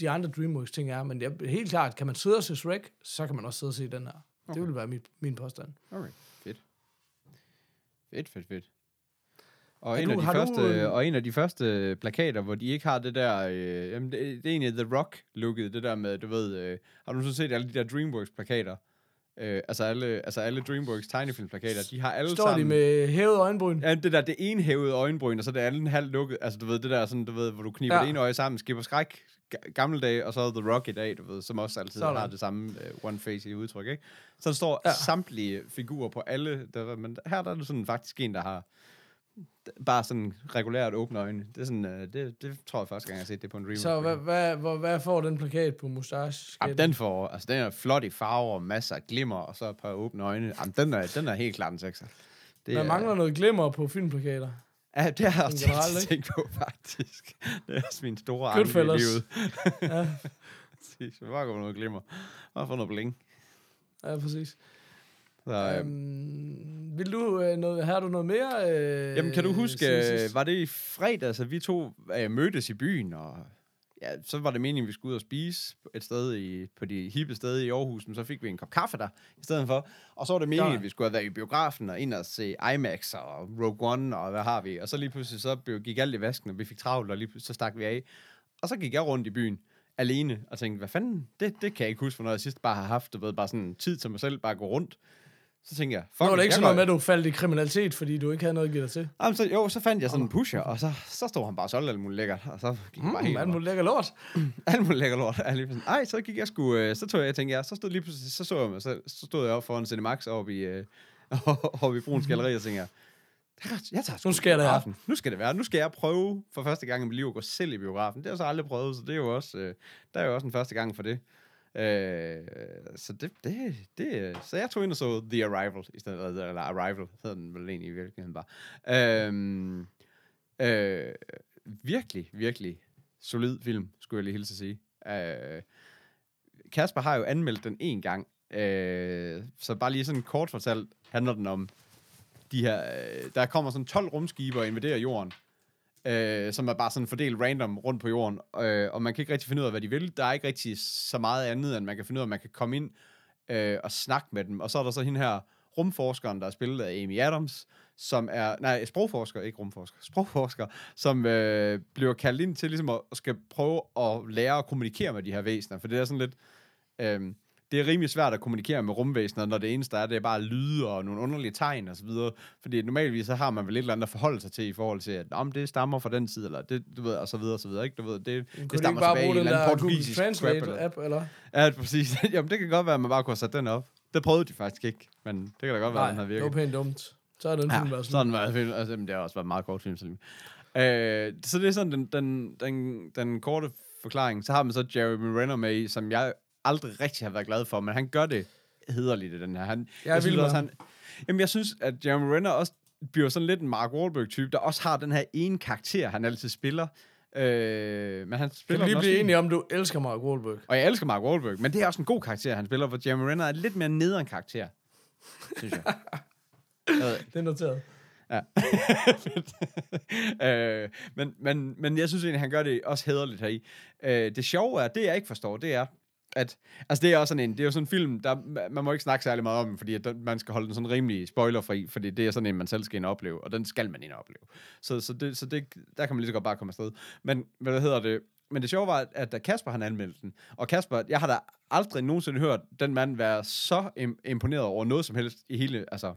Speaker 1: de andre DreamWorks ting er, men jeg, helt klart, kan man sidde og se Shrek, så kan man også sidde og se den her. Okay. Det vil være min, min påstand.
Speaker 2: Okay, fedt. Fedt, fedt, fedt. Og
Speaker 1: Er
Speaker 2: en,
Speaker 1: du-
Speaker 2: af de
Speaker 1: har du,
Speaker 2: første,
Speaker 1: øh,
Speaker 2: og en af de første plakater, hvor de ikke har det der, øh, jamen det, det er egentlig The Rock-looket, det der med, du ved, øh, har du så set alle de der DreamWorks-plakater? Øh, altså, alle, altså alle DreamWorks tegnefilmplakater, de har alle
Speaker 1: Står de
Speaker 2: sammen...
Speaker 1: med hævet øjenbryn?
Speaker 2: Ja, det der, det ene hævede øjenbryn, og så det andet halvt lukket. Altså, du ved, det der sådan, du ved, hvor du kniber ja. Det ene øje sammen, skipper skræk, gamle dage, og så The Rock i dag, du ved, som også altid
Speaker 1: Sådan.
Speaker 2: har det samme uh, one face i udtryk, ikke? Så der står ja. Samtlige figurer på alle, der, men her der er det sådan faktisk en, der har bare sådan regulært åbne øjne. Det er sådan, uh, det, det tror jeg første gang, jeg har set det på en Dreamworks.
Speaker 1: Så hvad, hvad, hvad, hvad får den plakat på mustache?
Speaker 2: Jamen, den får, altså den er flot i farver, masser af glimmer, og så et par åbne øjne. Jamen, den er, den er helt klart en sekser. Det er-
Speaker 1: mangler noget glimmer på filmplakater.
Speaker 2: Ja, det har jeg også
Speaker 1: Generelt,
Speaker 2: tænkt, på, faktisk. Det er også min store anke i livet. (laughs)
Speaker 1: Ja,
Speaker 2: Præcis, så bare gå noget glimmer. Bare få noget bling.
Speaker 1: ja præcis.
Speaker 2: Så, øhm,
Speaker 1: Øhm, vil du øh, noget, har du noget mere? Øh,
Speaker 2: jamen, kan du huske, øh, var det i fredags, at vi to øh, mødtes i byen, og ja, så var det meningen, at vi skulle ud og spise et sted i, på de hippe steder i Aarhus, men så fik vi en kop kaffe der i stedet for. Og så var det meningen,
Speaker 1: Ja.
Speaker 2: at vi skulle have været i biografen og ind og se IMAX og Rogue One, og hvad har vi. Og så lige pludselig så blev- gik alt i vasken, og vi fik travlt, og lige så stak vi af. Og så gik jeg rundt i byen alene og tænkte, hvad fanden, det, det kan jeg ikke huske, for når jeg sidst bare har haft, du ved, bare sådan tid til mig selv, bare gå rundt. Så tænkte jeg, fuck it,
Speaker 1: det ikke
Speaker 2: jeg
Speaker 1: sådan noget med, at du faldt i kriminalitet, fordi du ikke havde noget at give dig til.
Speaker 2: Jamen, så, jo, så fandt jeg sådan en pusher, og så, så stod han bare og solgte alt muligt lækkert, og så gik jeg bare
Speaker 1: Mm,
Speaker 2: helt
Speaker 1: alt muligt lækker lort. (clears throat)
Speaker 2: alt muligt lækker lort. Lige præcis. Ej, så gik jeg sgu, øh, så tog jeg, jeg tænkte, ja, så stod lige pludselig, så så jeg mig, så, så stod jeg op foran Cinemax oppe i, øh, (laughs) oppe i Bruns Galeri, og tænkte jeg, jeg, jeg tager
Speaker 1: Nu skal det.
Speaker 2: Nu skal det være. Nu skal jeg prøve for første gang i mit liv at gå selv i biografen. Det har jeg så aldrig prøvet, så det er jo også, øh, der er jo også en første gang for det. Øh, så det, det, det, så jeg tog ind og så The Arrival, i stedet, eller, eller Arrival, hedder den vel egentlig i virkeligheden bare. Øhm, øh, virkelig, virkelig solid film, skulle jeg lige hilse at sige. Øh, Kasper har jo anmeldt den en gang, øh, så bare lige sådan kort fortalt handler den om de her, øh, der kommer sådan 12 rumskibe og invaderer jorden, øh, som er bare sådan fordelt random rundt på jorden, øh, og man kan ikke rigtig finde ud af, hvad de vil. Der er ikke rigtig så meget andet, end man kan finde ud af, at man kan komme ind øh, og snakke med dem. Og så er der så hende her rumforskeren, der er spillet af Amy Adams, som er, nej, sprogforsker, ikke rumforsker, (laughs) sprogforsker, som øh, bliver kaldt ind til ligesom at, at skal prøve at lære at kommunikere med de her væsener, for det er sådan lidt, øh, det er rimelig svært at kommunikere med rumvæsener, når det eneste er, det er bare lyde og nogle underlige tegn og så videre. Fordi normalvis så har man vel et eller andet at forholde sig til i forhold til, at om det stammer fra den tid, eller det, du ved, og så videre og så videre, ikke? Du ved, det, det
Speaker 1: Kunne du
Speaker 2: stammer tilbage i en eller anden portugisisk crap, eller-
Speaker 1: Translate-app, eller?
Speaker 2: Ja, præcis. (laughs) Jamen, det kan godt være, at man bare kunne have sat den op. Det prøvede de faktisk ikke, men det kan da godt være, at den
Speaker 1: Nej,
Speaker 2: havde
Speaker 1: det var
Speaker 2: virket.
Speaker 1: pænt dumt. Så er den film
Speaker 2: Ja,
Speaker 1: været sådan.
Speaker 2: var film. (laughs) Altså, jamen, det har også været en meget kort film. Øh, så det er sådan den, den, den, den korte forklaring. Så har man så Jeremy Renner med i, som jeg aldrig rigtig har været glad for, men han gør det hederligt i den her. Han,
Speaker 1: Jeg
Speaker 2: jeg, synes også, han, jamen, jeg synes, at Jeremy Renner også bliver sådan lidt en Mark Wahlberg-type, der også har den her ene karakter, han altid spiller. Øh, men han
Speaker 1: Kan
Speaker 2: spiller
Speaker 1: vi lige blive enige om, du elsker Mark Wahlberg?
Speaker 2: Og jeg elsker Mark Wahlberg, men det er også en god karakter, han spiller, for Jeremy Renner er lidt mere nederen karakter, synes jeg. jeg (laughs)
Speaker 1: Det er noteret.
Speaker 2: Ja. (laughs) øh, men, men, men jeg synes egentlig, han gør det også hederligt heri. Øh, det sjove er, det jeg ikke forstår, det er, at, altså det er også sådan en, det er jo sådan en film, der, man må ikke snakke særlig meget om fordi at den, man skal holde den sådan rimelig spoilerfri, fordi det er sådan en, man selv skal ind og opleve, og den skal man ind og opleve. Så, så, det, så det, der kan man lige så godt bare komme afsted. Men, hvad hedder det, men det sjove var, at da Kasper han anmeldte den, og Kasper, jeg har da aldrig nogensinde hørt den mand være så im- imponeret over noget som helst i hele, altså,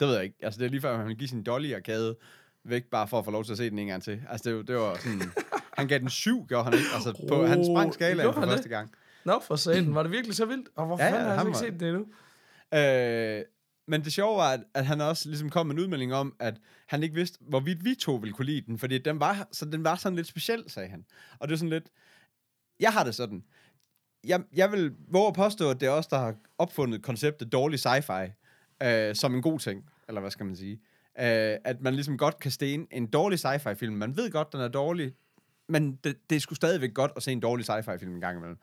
Speaker 2: det ved jeg ikke. Altså, det er lige før, han vil give sin dolly-arkade væk, bare for at få lov til at se den en gang til. Altså, det, det var sådan... (laughs) han gav den syv, gjorde han ikke? Altså, på, han sprang skalaen for
Speaker 1: han
Speaker 2: første gang.
Speaker 1: Nå, for satan. Var det virkelig så vildt? Og hvorfor
Speaker 2: Ja,
Speaker 1: ja, har jeg ikke
Speaker 2: var-
Speaker 1: set det endnu?
Speaker 2: Øh, men det sjove var, at, at han også ligesom kom med en udmelding om, at han ikke vidste, hvorvidt vi to ville kunne lide den, fordi den var, så den var sådan lidt speciel, sagde han. Og det er sådan lidt... Jeg har det sådan. Jeg, jeg vil våge at påstå, at det er os, der har opfundet konceptet dårlig sci-fi øh, som en god ting, eller hvad skal man sige. Øh, at man ligesom godt kan stene en dårlig sci-fi film. Man ved godt, den er dårlig, men det, det er sgu stadigvæk godt at se en dårlig sci-fi film en gang imellem.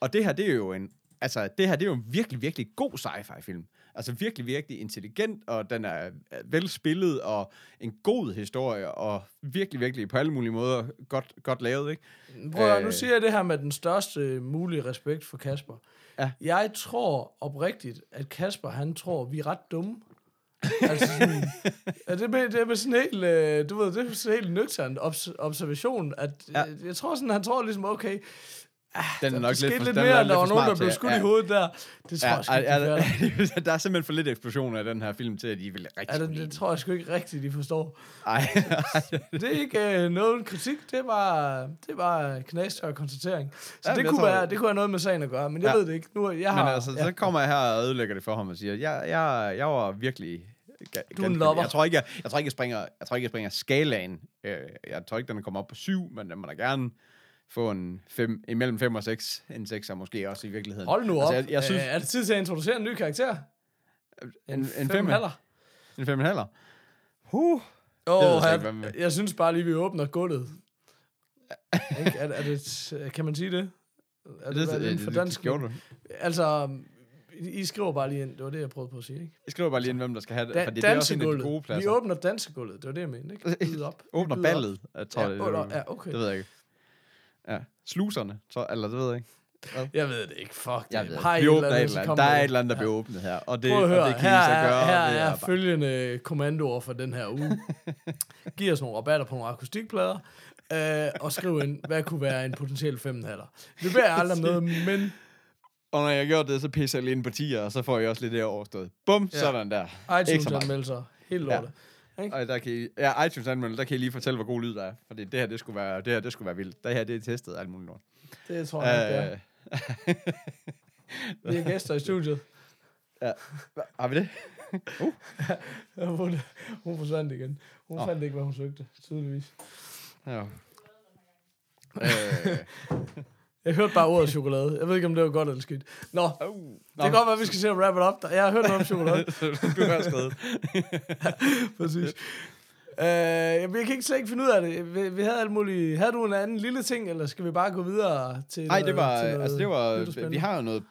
Speaker 2: Og det her, det er jo en, altså, det her, det er jo en virkelig, virkelig god sci-fi film. Altså virkelig, virkelig intelligent, og den er velspillet, og en god historie, og virkelig, virkelig på alle mulige måder godt, godt lavet, ikke?
Speaker 1: Prøv høre, nu
Speaker 2: Øh.
Speaker 1: siger jeg det her med den største mulige respekt for Kasper.
Speaker 2: Ja.
Speaker 1: Jeg tror oprigtigt, at Kasper, han tror, vi er ret dumme. altså sådan, ja, det, er det er med sådan helt, øh, du ved, det er sådan helt nøgternt obs- observation, at
Speaker 2: Ja.
Speaker 1: ja. jeg tror sådan, han tror ligesom, okay,
Speaker 2: Den er nok lidt, for,
Speaker 1: lidt mere,
Speaker 2: er
Speaker 1: der var nogen, der blev skudt i hovedet der. Det tror
Speaker 2: Ja,
Speaker 1: jeg sgu ikke,
Speaker 2: ja,
Speaker 1: de fatter.
Speaker 2: ja, der er simpelthen for lidt eksplosion af den her film til, at I vil rigtig
Speaker 1: Ja,
Speaker 2: skulle
Speaker 1: det, det tror jeg sgu ikke rigtigt, de forstår.
Speaker 2: Ej, (laughs)
Speaker 1: Det er ikke øh, noget kritik, det var, det var knastør konstatering. Så
Speaker 2: Ja,
Speaker 1: ja, det, kunne
Speaker 2: tror-
Speaker 1: være, det kunne have noget med sagen at gøre, men jeg
Speaker 2: Ja.
Speaker 1: ja. ved det ikke. Nu, jeg har,
Speaker 2: Men altså,
Speaker 1: ja.
Speaker 2: så kommer jeg her og ødelægger det for ham og siger, jeg, jeg, jeg var virkelig...
Speaker 1: Du er en lover.
Speaker 2: Jeg tror ikke, jeg, jeg, tror ikke, jeg, springer, jeg tror ikke, jeg springer skalaen. Øh, Jeg tror ikke, den kommer op på syv, men den må da gerne få en fem, imellem 5 og 6. En 6 er måske også i virkeligheden.
Speaker 1: Hold nu op.
Speaker 2: Altså, jeg, jeg synes,
Speaker 1: øh, er det tid til at introducere en ny karakter?
Speaker 2: en, en
Speaker 1: fem
Speaker 2: fem,
Speaker 1: halver.
Speaker 2: en fem en halver. Huh. Jeg
Speaker 1: oh,
Speaker 2: ikke, hvad med.
Speaker 1: jeg synes bare lige, vi åbner gulvet. Er, er det, kan man sige det? Er det, det, det, for dansk?
Speaker 2: gjorde du.
Speaker 1: Altså, I, I skriver bare lige ind. Det var det, jeg prøvede på at sige, ikke?
Speaker 2: Jeg skriver bare lige ind, hvem der skal have det,
Speaker 1: Da,
Speaker 2: fordi det er også en af de gode
Speaker 1: Vi
Speaker 2: pladser.
Speaker 1: åbner dansegulvet. Det var det, jeg mente, ikke? (laughs) Op. Vi
Speaker 2: Åbner
Speaker 1: byder op.
Speaker 2: ballet, jeg tror
Speaker 1: Ja,
Speaker 2: det, det,
Speaker 1: ja, okay.
Speaker 2: det ved jeg ikke. Ja, sluserne, tror, eller det ved jeg ikke.
Speaker 1: Jeg ved det ikke. Fuck
Speaker 2: Jeg ved,
Speaker 1: Har
Speaker 2: vi åbner et
Speaker 1: så
Speaker 2: eller andet. Der
Speaker 1: med
Speaker 2: er et eller andet, der
Speaker 1: Ja.
Speaker 2: bliver åbnet her, og det,
Speaker 1: Prøv at
Speaker 2: og
Speaker 1: høre,
Speaker 2: det kan
Speaker 1: her,
Speaker 2: I så gøre.
Speaker 1: er, her er
Speaker 2: bare-
Speaker 1: følgende kommandoer for den her uge. (laughs) Giv os nogle rabatter på nogle akustikplader, øh, og skriv ind, hvad kunne være en potentiel 5 halver. Det beder jeg aldrig om noget, men
Speaker 2: Og når jeg gør det, så pisser jeg lige ind på 10'er, og så får jeg også lidt det overstået. Bum,
Speaker 1: Ja.
Speaker 2: sådan der. Så
Speaker 1: iTunes-anmeldelser, helt
Speaker 2: Ja.
Speaker 1: Ikke?
Speaker 2: Og der kan I, ja, iTunes anmelder, der kan I lige fortælle, hvor god lyd der er. Fordi det her, det skulle være, det her, det skulle være vildt. Det her, det er testet alt muligt lort.
Speaker 1: Det tror jeg ikke, det er.
Speaker 2: Øh, (laughs)
Speaker 1: Vi er gæster i studiet.
Speaker 2: ja. Har vi det? (laughs)
Speaker 1: Hun, hun forsvandt igen. Hun
Speaker 2: Nå.
Speaker 1: fandt ikke, hvad hun søgte, tydeligvis.
Speaker 2: Ja. (laughs) øh,
Speaker 1: Jeg hørte bare ordet chokolade. Jeg ved ikke, om det var godt eller skidt. Nå,
Speaker 2: oh.
Speaker 1: det kan godt være, at vi skal se at wrap it up. Jeg har hørt noget om chokolade. (laughs)
Speaker 2: du har skrevet. (laughs)
Speaker 1: Præcis. Uh, jeg kan ikke slet ikke finde ud af det. Vi, vi havde alt muligt. Havde du en anden lille ting, eller skal vi bare gå videre til
Speaker 2: Nej, det var,
Speaker 1: til noget
Speaker 2: altså det var, vi har jo noget,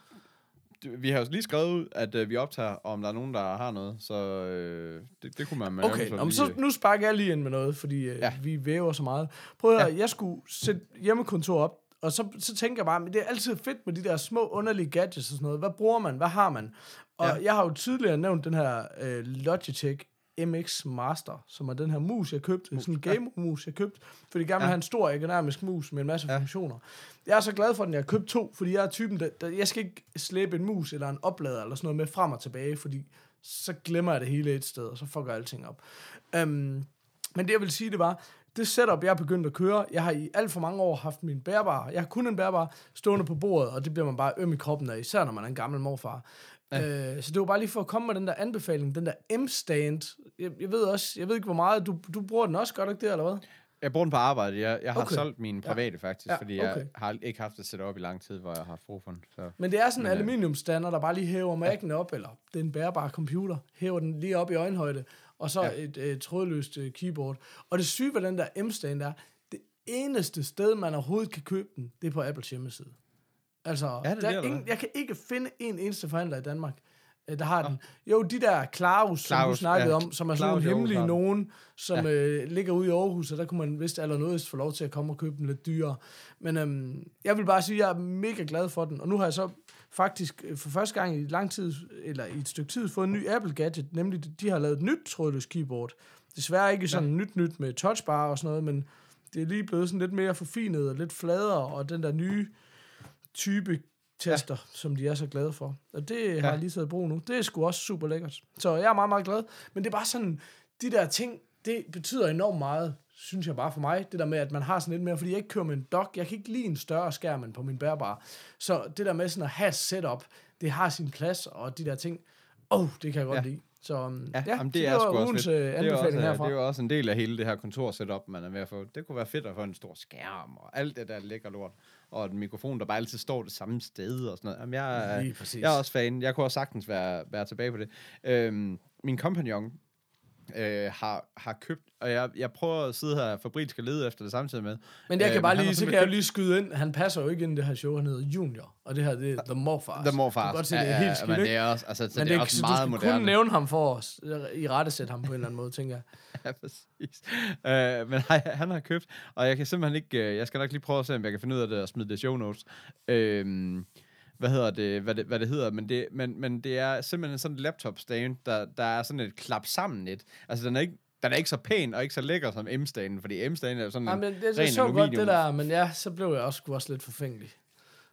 Speaker 2: vi har jo lige skrevet ud, at uh, vi optager, om der er nogen, der har noget, så øh, det, det kunne man
Speaker 1: Okay, om, så nu sparker jeg lige ind med noget, fordi uh,
Speaker 2: Ja.
Speaker 1: ja. vi væver så meget. Prøv at høre,
Speaker 2: Ja.
Speaker 1: jeg skulle sætte hjemmekontor op, og så, så tænker jeg bare, men det er altid fedt med de der små underlige gadgets og sådan noget. Hvad bruger man? Hvad har man? Og
Speaker 2: Ja.
Speaker 1: jeg har jo tidligere nævnt den her uh, Logitech MX Master, som er den her mus, jeg købte. Sådan en game-mus, jeg købte. Fordi jeg gerne vil
Speaker 2: Ja.
Speaker 1: have en stor ergonomisk mus med en masse
Speaker 2: Ja.
Speaker 1: funktioner. Jeg er så glad for, at jeg har købt to, fordi jeg er typen, der, der, jeg skal ikke slæbe en mus eller en oplader eller sådan noget med frem og tilbage, fordi så glemmer jeg det hele et sted, og så fucker alting op. Um, men det jeg vil sige, det var, det setup, jeg er begyndt at køre, jeg har i alt for mange år haft min bærbare, jeg har kun en bærbare stående på bordet, og det bliver man bare øm i kroppen af, især når man er en gammel morfar. Ja. Øh, så det var bare lige for at komme med den der anbefaling, den der M-stand. Jeg, jeg ved også, jeg ved ikke hvor meget, du, du bruger den også, gør du ikke det, eller hvad?
Speaker 2: Jeg bruger den på arbejde. Jeg, jeg har
Speaker 1: Okay.
Speaker 2: solgt mine private faktisk,
Speaker 1: Ja,
Speaker 2: ja, fordi jeg
Speaker 1: okay.
Speaker 2: har ikke haft det sæt op i lang tid, hvor jeg har brug for den. Så.
Speaker 1: Men det er sådan en
Speaker 2: øh,
Speaker 1: aluminiumstander, der bare lige hæver Mac'en op, eller det er en bærbar computer, hæver den lige op i øjenhøjde, og så ja.
Speaker 2: Ja.
Speaker 1: et øh, trådløst øh, keyboard. Og det syge ved den der M-stand er, det eneste sted, man overhovedet kan købe den, det er på Apples hjemmeside. Altså,
Speaker 2: Er det
Speaker 1: der er ingen, jeg kan ikke finde en eneste forhandler i Danmark, øh, der har den. Jo, de der Klaus, som du snakkede
Speaker 2: ja.
Speaker 1: om, som er sådan
Speaker 2: Klaus
Speaker 1: nogle hemmelige nogen, som ja. øh, ligger ude i Aarhus, og der kunne man vist allernådigst få lov til at komme og købe den lidt dyrere. Men øhm, jeg vil bare sige, at jeg er mega glad for den, og nu har jeg så faktisk øh, for første gang i lang tid, eller i et stykke tid, fået en ny Apple gadget, nemlig de- de har lavet et nyt trådløst keyboard. Desværre ikke sådan ja. nyt nyt med touchbar og sådan noget, men det er lige blevet sådan lidt mere forfinet og lidt fladere, og den der nye type tester, ja. som de er så glade for. Og det ja. har jeg lige taget i brug nu. Det er sgu også super lækkert. Så jeg er meget, meget glad. Men det er bare sådan, de der ting, det betyder enormt meget, synes jeg bare for mig. Det der med, at man har sådan lidt mere, fordi jeg ikke kører med en dock. Jeg kan ikke lide en større skærm end på min bærbare. Så det der med sådan at have et setup, det har sin plads, og de der ting, åh, oh, det kan jeg godt ja. Lide. Så um,
Speaker 2: Ja,
Speaker 1: ja,
Speaker 2: jamen,
Speaker 1: det
Speaker 2: det er sgu også
Speaker 1: ugens
Speaker 2: fedt.
Speaker 1: øh,
Speaker 2: Det er, også,
Speaker 1: anbefaling
Speaker 2: øh,
Speaker 1: herfra.
Speaker 2: det er jo også en del af hele det her kontorsetup, man er ved at få. Det kunne være fedt at få en stor skærm og alt det der lækker lort. Og en mikrofon, der bare altid står det samme sted og sådan noget. Jamen, jeg, jeg er også fan. Jeg kunne også sagtens være, være tilbage på det. Øhm, min kompagnon øh, har, har købt, og jeg, jeg prøver at sidde her fabrilsk og lede efter det samtidig med.
Speaker 1: Men jeg kan
Speaker 2: Øh,
Speaker 1: bare
Speaker 2: han
Speaker 1: lige, så kan jeg
Speaker 2: købt-
Speaker 1: lige skyde ind. Han passer jo ikke ind i det her show, han hedder Junior. Og det her, det er The Morfars.
Speaker 2: The Morfars.
Speaker 1: Du kan godt se, det er helt skidt,
Speaker 2: men det er også, altså, så
Speaker 1: Men
Speaker 2: det er
Speaker 1: det,
Speaker 2: også
Speaker 1: så
Speaker 2: meget
Speaker 1: du skal
Speaker 2: moderne.
Speaker 1: kun nævne ham for at i rette sætte ham på en eller anden måde, tænker jeg. (laughs)
Speaker 2: Ja, præcis. Øh, men nej, han har købt, og jeg kan simpelthen ikke, øh, jeg skal nok lige prøve at se, om jeg kan finde ud af det og smide det show notes. Øh, hvad hedder det, hvad det, hvad det hedder, men det, men, men det er simpelthen sådan en laptop stand, der, der er sådan et klap sammen net. Altså den er ikke, den er ikke så pæn og ikke så lækker som M-stanen, fordi M-stanen er jo sådan en
Speaker 1: men det, det så godt det der, men ja, så blev jeg også, også lidt forfængelig.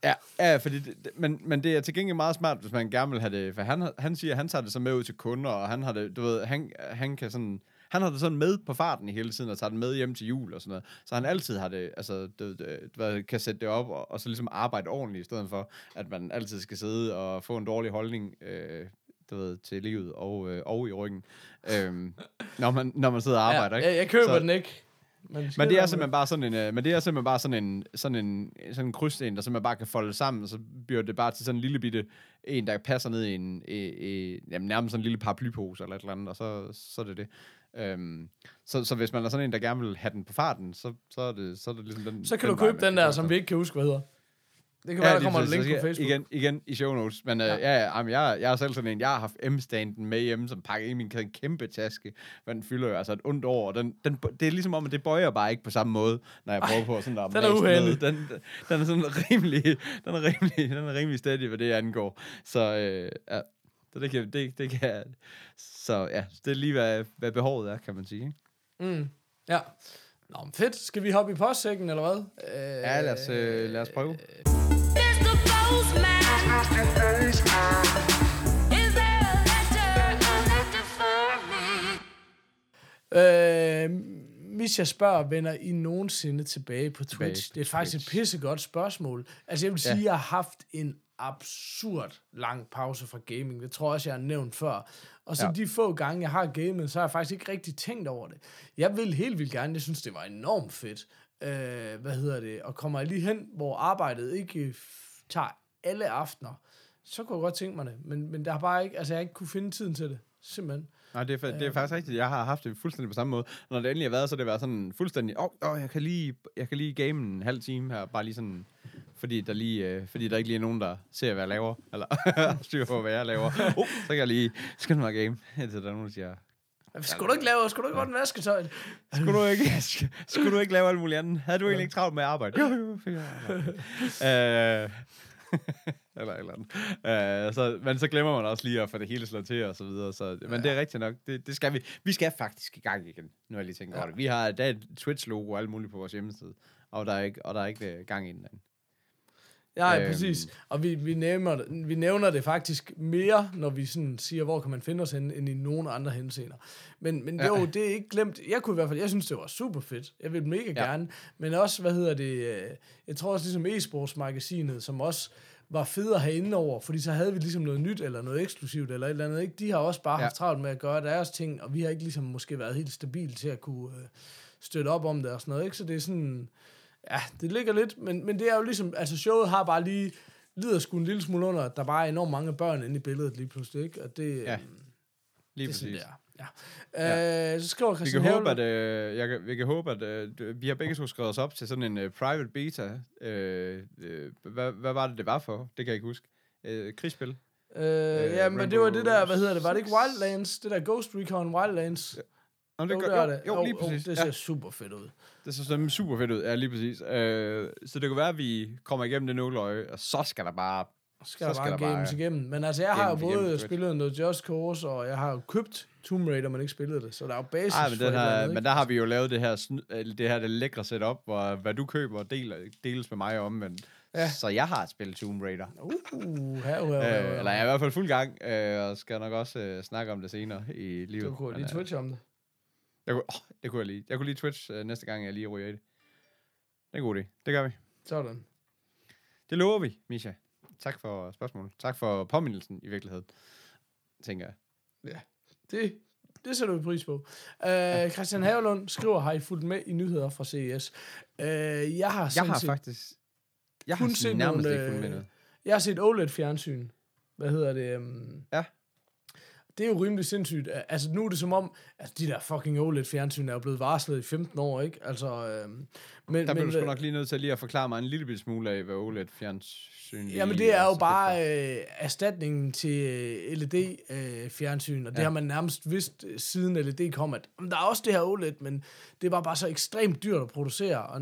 Speaker 2: Ja, ja fordi det, men, men det er til gengæld meget smart, hvis man gerne vil have det, for han, han siger, at han tager det så med ud til kunder, og han har det, du ved, han, han kan sådan, han har det sådan med på farten i hele tiden, og tager det med hjem til jul og sådan noget. Så han altid har det, altså, det, det, du ved, kan sætte det op, og, og så ligesom arbejde ordentligt, i stedet for, at man altid skal sidde og få en dårlig holdning, øh, du ved, til livet og, øh, og i ryggen, øh, når, man, når man sidder og arbejder,
Speaker 1: ja,
Speaker 2: ikke?
Speaker 1: jeg, jeg køber
Speaker 2: Så-
Speaker 1: den ikke. Men,
Speaker 2: Men det er simpelthen bare sådan en, øh, men det er simpelthen bare sådan en, sådan en, sådan en krydsten, der simpelthen bare kan folde sammen, og så bliver det bare til sådan en lille bitte, en, der passer ned i en, i, i, jamen nærmest sådan en lille paraplypose eller et eller andet, og så, så er det det. Øhm, så, så hvis man er sådan en, der gerne vil have den på farten, så, så, er, det, så er det ligesom den
Speaker 1: Så kan
Speaker 2: den
Speaker 1: du købe den der, som vi ikke kan huske, hvad hedder. Det kan være, der kommer
Speaker 2: præcis.
Speaker 1: link på Facebook.
Speaker 2: Igen, igen i show notes. Men øh,
Speaker 1: Ja.
Speaker 2: ja, ja, ja jamen, jeg, jeg er selv sådan en, jeg har haft M-standen med hjemme, som pakker i min en kæmpe taske, men den fylder jo altså et ondt år, og den, den, det er ligesom om, at det bøjer bare ikke på samme måde, når jeg prøver på sådan at
Speaker 1: den er uheldig.
Speaker 2: Den, den er sådan rimelig, den er rimelig, den er rimelig steady, hvad det angår. Så øh, ja, så det kan, det, det kan, så ja, det er lige, hvad, hvad behovet er, kan man sige. Ikke?
Speaker 1: Mm. Ja. Nå, men fedt. Skal vi hoppe i postsækken, eller hvad? Øh,
Speaker 2: Ja, lad os, øh, lad os prøve.
Speaker 1: Øh, hvis jeg spørger, vender I nogensinde tilbage på
Speaker 2: Tilbage
Speaker 1: Twitch?
Speaker 2: på
Speaker 1: det er faktisk
Speaker 2: Twitch.
Speaker 1: et pissegodt spørgsmål. Altså, jeg vil sige,
Speaker 2: Ja.
Speaker 1: jeg har haft en absurd lang pause fra gaming. Det tror jeg også, jeg har nævnt før. Og så
Speaker 2: Ja.
Speaker 1: de få gange, jeg har gamet, så har jeg faktisk ikke rigtig tænkt over det. Jeg vil helt vildt gerne. Jeg synes, det var enormt fedt. Øh, hvad hedder det? Og kommer jeg lige hen, hvor arbejdet ikke øh, tager alle aftener, så kunne jeg godt tænke mig det. Men, men der har bare ikke, altså jeg har ikke kunne finde tiden til det. Simpelthen.
Speaker 2: Nej, det er, det er
Speaker 1: Øhm.
Speaker 2: faktisk rigtigt. Jeg har haft det fuldstændig på samme måde. Når det endelig har været, så har det været sådan fuldstændig, åh, oh, oh, jeg, kan lige, jeg kan lige game en halv time her, bare lige sådan, fordi der, lige, øh, fordi der ikke lige er nogen, der ser, hvad jeg laver, eller (laughs) styrer på, hvad jeg laver. (laughs) Oh, så kan jeg lige skynde mig game, indtil der er nogen, der siger,
Speaker 1: Skulle du ikke lave, skulle du ikke godt vaske tøjet?
Speaker 2: skulle du ikke, skulle du ikke lave alt muligt andet? Havde du egentlig ikke travlt med arbejde? Jo, jo, jeg. (laughs) Øh, eller eller andet. Øh, så, men så glemmer man også lige at få det hele slået til og så videre. Så, men det er rigtigt nok. Det, det skal vi. Vi skal faktisk i gang igen, nu jeg lige tænkt over det. Vi har, der er et Twitch-logo og alt muligt på vores hjemmeside, og der er ikke, og der er ikke øh, gang i den. derinde.
Speaker 1: Ja,
Speaker 2: Øhm.
Speaker 1: præcis. Og vi, vi, nævner, det- vi nævner det faktisk mere, når vi sådan siger, hvor kan man finde os henne, end i nogen andre henseender. Men, men
Speaker 2: Ja.
Speaker 1: jo, det er ikke glemt. Jeg kunne i hvert fald, jeg synes, det var super fedt. Jeg vil mega
Speaker 2: Ja.
Speaker 1: gerne. Men også, hvad hedder det, øh, jeg tror også ligesom e-sportsmagasinet, som også var federe herinde over, fordi så havde vi ligesom noget nyt, eller noget eksklusivt, eller et eller andet. Ikke? De har også bare
Speaker 2: Ja.
Speaker 1: haft travlt med at gøre deres ting, og vi har ikke ligesom måske været helt stabile til at kunne øh, støtte op om det og sådan noget, ikke? Så det er sådan, ja, det ligger lidt, men, men det er jo ligesom, altså showet har bare lige, lider sgu en lille smule under, at der bare er enormt mange børn inde i billedet lige pludselig, ikke? Og det,
Speaker 2: Ja,
Speaker 1: ja,
Speaker 2: Lige
Speaker 1: det er sådan,
Speaker 2: præcis.
Speaker 1: det er. Ja. Øh, så skriver
Speaker 2: Vi
Speaker 1: Christian
Speaker 2: kan, håbe, at, øh, jeg, kan- vi kan håbe, at øh, vi har begge to skrevet os op til sådan en øh, private beta. Øh, øh, hvad, hvad var det, det var for? Det kan jeg ikke huske. Øh, krigsspil.
Speaker 1: Øh, ja, men det var det der, hvad hedder det, var det ikke? Wildlands? Det der Ghost Recon Wildlands?
Speaker 2: Nå, det
Speaker 1: Jo,
Speaker 2: gør,
Speaker 1: det
Speaker 2: jo,
Speaker 1: det.
Speaker 2: jo, lige
Speaker 1: Jo,
Speaker 2: præcis.
Speaker 1: Det
Speaker 2: ja.
Speaker 1: ser super fedt ud.
Speaker 2: Det så sådan super fedt ud. Ja, lige præcis. Øh, så det kan være, at vi kommer igennem det nåleøje, og så skal der bare...
Speaker 1: Skal
Speaker 2: Så
Speaker 1: der
Speaker 2: skal
Speaker 1: bare
Speaker 2: der bare
Speaker 1: games igennem. Men altså, jeg har jo
Speaker 2: games igennem
Speaker 1: både
Speaker 2: Twitch.
Speaker 1: spillet noget Just Cause, og jeg har jo købt Tomb Raider, men ikke spillet det. Så der er jo basis
Speaker 2: Ej, men,
Speaker 1: for
Speaker 2: den her,
Speaker 1: andet,
Speaker 2: men der har vi jo lavet det her, øh, det her det lækre setup, hvor hvad du køber, deler, deles med mig om. Men,
Speaker 1: Ja.
Speaker 2: ja. Så jeg har spillet Tomb Raider.
Speaker 1: Uh, her, her, her,
Speaker 2: Øh, eller jeg er i hvert fald fuld gang, øh, og skal nok også øh, snakke om det senere i livet.
Speaker 1: Du kunne lige
Speaker 2: øh,
Speaker 1: Twitch om det.
Speaker 2: Jeg kunne, oh, det kunne jeg lige. Jeg kunne lige Twitch øh, næste gang, jeg lige ryger i det. Det er en god idé. Det gør vi.
Speaker 1: Sådan.
Speaker 2: Det lover vi, Misha. Tak for spørgsmålet. Tak for påmindelsen i virkeligheden, tænker jeg.
Speaker 1: Det, det sætter vi pris på. Uh, Christian Havelund skriver, har I fulgt med i nyheder fra CES? Uh, jeg har,
Speaker 2: Jeg har
Speaker 1: set,
Speaker 2: faktisk... Jeg har
Speaker 1: set
Speaker 2: nærmest
Speaker 1: nogle,
Speaker 2: ikke fulgt med
Speaker 1: øh,
Speaker 2: noget.
Speaker 1: jeg har set OLED-fjernsyn. Hvad hedder det? Um,
Speaker 2: Ja.
Speaker 1: Det er jo rimelig sindssygt. Altså, nu er det som om, at de der fucking OLED-fjernsyn er jo blevet varslet i 15 år, ikke? Altså, øhm, men,
Speaker 2: Der bliver
Speaker 1: men,
Speaker 2: du sgu nok lige nødt til lige at forklare mig en lille smule af, hvad OLED-fjernsyn lige
Speaker 1: Jamen, det er jo bare øh, erstatningen til øh, LED-fjernsyn, og det
Speaker 2: Ja.
Speaker 1: har man nærmest vidst øh, siden LED kom, at "Jamen, der er også det her OLED, men det var bare så ekstremt dyrt at producere, og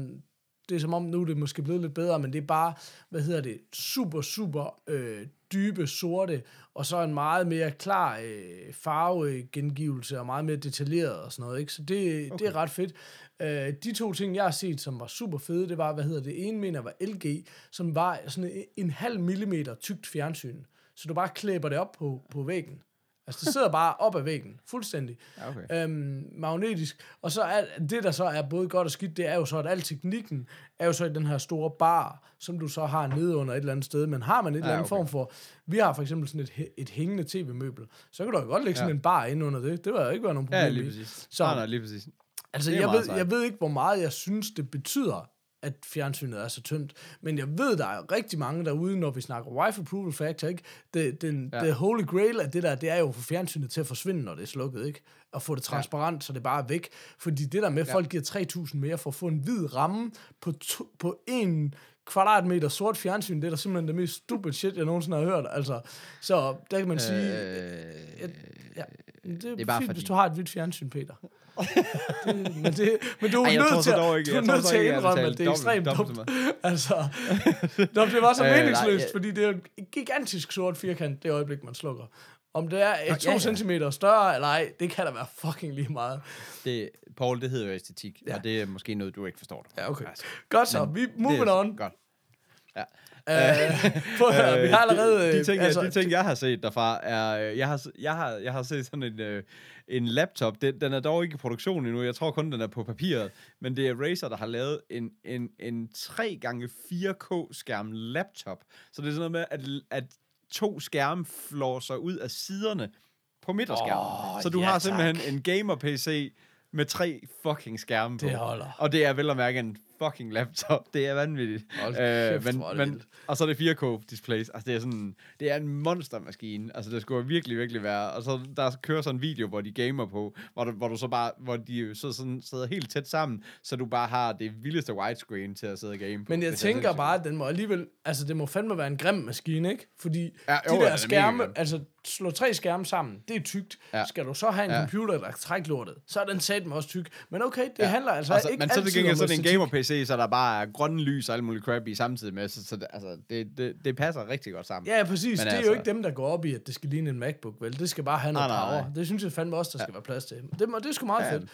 Speaker 1: det er som om, nu er det måske blevet lidt bedre, men det er bare, hvad hedder det, super, super øh, dybe sorte, og så en meget mere klar øh, farvegengivelse, og meget mere detaljeret og sådan noget, ikke? Så det, okay. det er ret fedt. Øh, de to ting, jeg har set, som var super fede, det var, hvad hedder det, ene mener var LG, som var sådan en, en halv millimeter tykt fjernsyn. Så du bare klæber det op på, på væggen. Altså, det sidder bare op ad væggen, fuldstændig.
Speaker 2: Ja, okay.
Speaker 1: Øhm, magnetisk. Og så er det, der så er både godt og skidt, det er jo så, at al teknikken er jo så i den her store bar, som du så har nede under et eller andet sted. Men har man et eller andet
Speaker 2: okay.
Speaker 1: form for... Vi har for eksempel sådan et, et hængende tv-møbel. Så kan du jo godt lægge sådan
Speaker 2: Ja.
Speaker 1: en bar ind under det. Det vil jo ikke være nogen problem
Speaker 2: Ja, lige præcis.
Speaker 1: Så-
Speaker 2: nej, nej, lige præcis.
Speaker 1: Altså, jeg ved, jeg ved ikke, hvor meget jeg synes, det betyder, at fjernsynet er så tyndt. Men jeg ved, der er rigtig mange derude, når vi snakker wife approval factor, ikke? Det, den, ja. Det holy grail af det der, det er jo at få fjernsynet til at forsvinde, når det er slukket, ikke? Og få det transparent, ja. så det bare er væk. Fordi det der med, at
Speaker 2: Ja.
Speaker 1: folk giver 3.000 mere for at få en hvid ramme på, to, på en kvadratmeter sort fjernsyn, det er da simpelthen det mest stupid shit, jeg nogensinde har hørt. Altså, så der kan man sige,
Speaker 2: Øh,
Speaker 1: ja, det er,
Speaker 2: det er bare
Speaker 1: fint,
Speaker 2: fordi-
Speaker 1: hvis du har et hvidt fjernsyn, Peter. Det, men, det, men du er
Speaker 2: Ej,
Speaker 1: nødt til, at,
Speaker 2: ikke-
Speaker 1: du er nødt til at indrømme, at det er ekstremt dumt.
Speaker 2: dobbelt
Speaker 1: altså, Nå, det var så (laughs)
Speaker 2: Øh, nej,
Speaker 1: meningsløst,
Speaker 2: jeg-
Speaker 1: fordi det er en gigantisk sort firkant, det øjeblik, man slukker. Om det er
Speaker 2: Nå,
Speaker 1: to
Speaker 2: ja, ja.
Speaker 1: centimeter større eller ej, det kan da være fucking lige meget.
Speaker 2: det, Paul, det hedder jo æstetik,
Speaker 1: Ja.
Speaker 2: og det er måske noget, du ikke forstår.
Speaker 1: Ja, okay.
Speaker 2: Altså,
Speaker 1: Godt så,
Speaker 2: Men
Speaker 1: vi moving on.
Speaker 2: Godt. Ja.
Speaker 1: Uh, (laughs) prøv at høre, vi har allerede...
Speaker 2: Øh, de,
Speaker 1: øh,
Speaker 2: ting, altså, de ting, jeg har set derfra, er... øh, Jeg har, jeg har, jeg har set sådan en, øh, en laptop. Den, den er dog ikke i produktion endnu. Jeg tror kun, den er på papiret. Men det er Razer, der har lavet en, en, en 3x4K-skærm laptop. Så det er sådan noget med, at, at to skærme flår sig ud af siderne på midterskærmen.
Speaker 1: Åh,
Speaker 2: så du
Speaker 1: ja,
Speaker 2: har
Speaker 1: tak.
Speaker 2: simpelthen en gamer-PC med tre fucking skærme på.
Speaker 1: Det holder.
Speaker 2: Og det er vel at mærke en fucking laptop. Det er vanvittigt.
Speaker 1: Hold
Speaker 2: Øh,
Speaker 1: kæft,
Speaker 2: men,
Speaker 1: det
Speaker 2: men,
Speaker 1: vildt.
Speaker 2: og så er det 4K displays. Altså, det er sådan, det er en monstermaskine. Altså, det skulle virkelig, virkelig være. Og så der kører sådan en video, hvor de gamer på, hvor du, hvor du så bare, hvor de så sådan, sidder helt tæt sammen, så du bare har det vildeste widescreen til at sidde og game på.
Speaker 1: Men jeg
Speaker 2: Det
Speaker 1: tænker bare, at den må alligevel, altså det må fandme være en grim maskine, ikke? Fordi
Speaker 2: Ja,
Speaker 1: de
Speaker 2: jo, er
Speaker 1: der skærme, altså slå tre skærme sammen, det er tykt.
Speaker 2: Ja.
Speaker 1: Skal du så have en
Speaker 2: Ja.
Speaker 1: computer, der trækker lortet, så er den satme også tyk. Men okay, det
Speaker 2: Ja.
Speaker 1: handler altså,
Speaker 2: Altså,
Speaker 1: ikke
Speaker 2: men så er det
Speaker 1: altid
Speaker 2: gengæld
Speaker 1: om
Speaker 2: sådan en
Speaker 1: æstetik.
Speaker 2: gamer-PC, så der bare er grønne lys og alt muligt crap i samtidig med, så, så det, altså, det, det, det passer rigtig godt sammen.
Speaker 1: Ja, præcis.
Speaker 2: Men
Speaker 1: det er
Speaker 2: altså-
Speaker 1: jo ikke dem, der går op i, at det skal ligne en MacBook, vel? Det skal bare have noget
Speaker 2: Nej, nej,
Speaker 1: power.
Speaker 2: nej.
Speaker 1: Det synes jeg fandme også, der skal være plads til. Det, må- det er sgu meget
Speaker 2: Ja.
Speaker 1: fedt.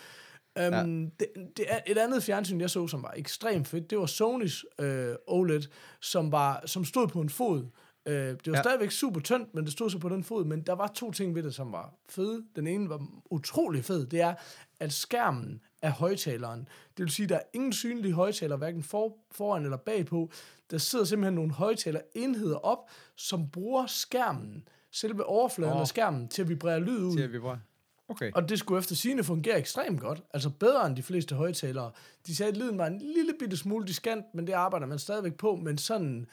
Speaker 1: Um, det, det er et andet fjernsyn, jeg så, som var ekstremt fedt, det var Sonys øh, OLED, som, var, som stod på en fod. Øh, det var ja.
Speaker 2: Ja.
Speaker 1: stadigvæk super tyndt, men det stod så på den fod. Men der var to ting ved det, som var fede. Den ene var utrolig fed. Det er, at skærmen af højtaleren, det vil sige, der er ingen synlige højtaler, hverken for, foran eller bagpå. Der sidder simpelthen nogle højtalerenheder op, som bruger skærmen, selve overfladen oh. Af skærmen, til at vibrere lyd ud.
Speaker 2: Siger vi bare. Okay.
Speaker 1: Og det skulle efter sine fungere ekstremt godt. Altså bedre end de fleste højtalere. De sagde, at lyden var en lille bitte smule diskant, men det arbejder man stadigvæk på. Men sådan,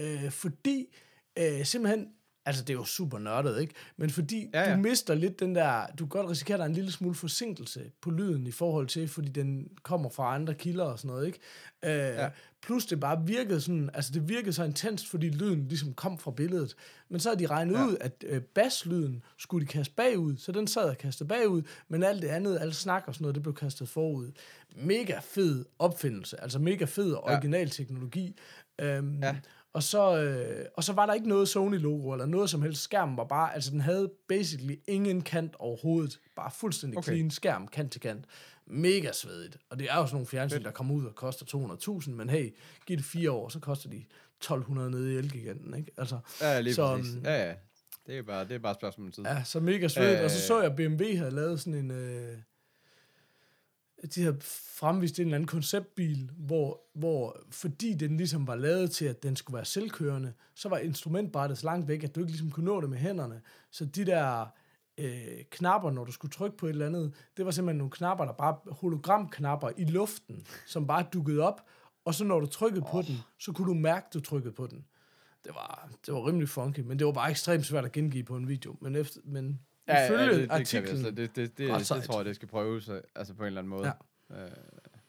Speaker 1: øh, fordi øh, simpelthen, altså det er jo super nørdet, ikke? Men fordi
Speaker 2: Ja,
Speaker 1: ja, du mister lidt den der, du kan godt risikere, at der er en lille smule forsinkelse på lyden i forhold til, fordi den kommer fra andre kilder og sådan noget, ikke? Øh, ja. Plus det bare virkede sådan, altså det virkede så intenst, fordi lyden ligesom kom fra billedet. Men så har de regnet
Speaker 2: Ja.
Speaker 1: ud, at øh, basslyden skulle de kaste bagud, så den sad og kastede bagud, men alt det andet, alt snak og sådan noget, det blev kastet forud. Mega fed opfindelse, altså mega fed original teknologi. Øhm,
Speaker 2: Ja.
Speaker 1: Og så, øh, og så var der ikke noget Sony-logo eller noget som helst. Skærmen var bare, altså den havde basically ingen kant overhovedet. Bare fuldstændig
Speaker 2: Okay.
Speaker 1: clean skærm, kant til kant. Mega svedigt. Og det er jo sådan nogle fjernsyn, der kommer ud og koster 200.000, men hey, giv det fire år, så koster de 1200 nede i Elgiganten, ikke? Altså,
Speaker 2: Ja, lige
Speaker 1: så,
Speaker 2: præcis.
Speaker 1: øhm,
Speaker 2: Ja, ja. Det er bare, det er bare et spørgsmål om tid.
Speaker 1: Ja, så mega svedigt. Øh, og så
Speaker 2: Øh.
Speaker 1: så jeg, at BMW havde lavet sådan en... Øh, de havde fremvist en eller anden konceptbil, hvor, hvor fordi den ligesom var lavet til, at den skulle være selvkørende, så var instrumentbrættet så langt væk, at du ikke ligesom kunne nå det med hænderne. Så de der øh, knapper, når du skulle trykke på et eller andet, det var simpelthen nogle knapper, der bare hologramknapper i luften, som bare dukkede op, og så når du trykkede oh. på den, så kunne du mærke, du trykkede på den. Det var, det var rimelig funky, men det var bare ekstremt svært at gengive på en video. Men, efter, men
Speaker 2: Ja,
Speaker 1: ifølge
Speaker 2: ja, det, det,
Speaker 1: artiklen...
Speaker 2: kan altså. det, det, det, det,
Speaker 1: sejt.
Speaker 2: det tror jeg, det skal prøves øh, altså på en eller anden måde.
Speaker 1: Ja.
Speaker 2: Øh,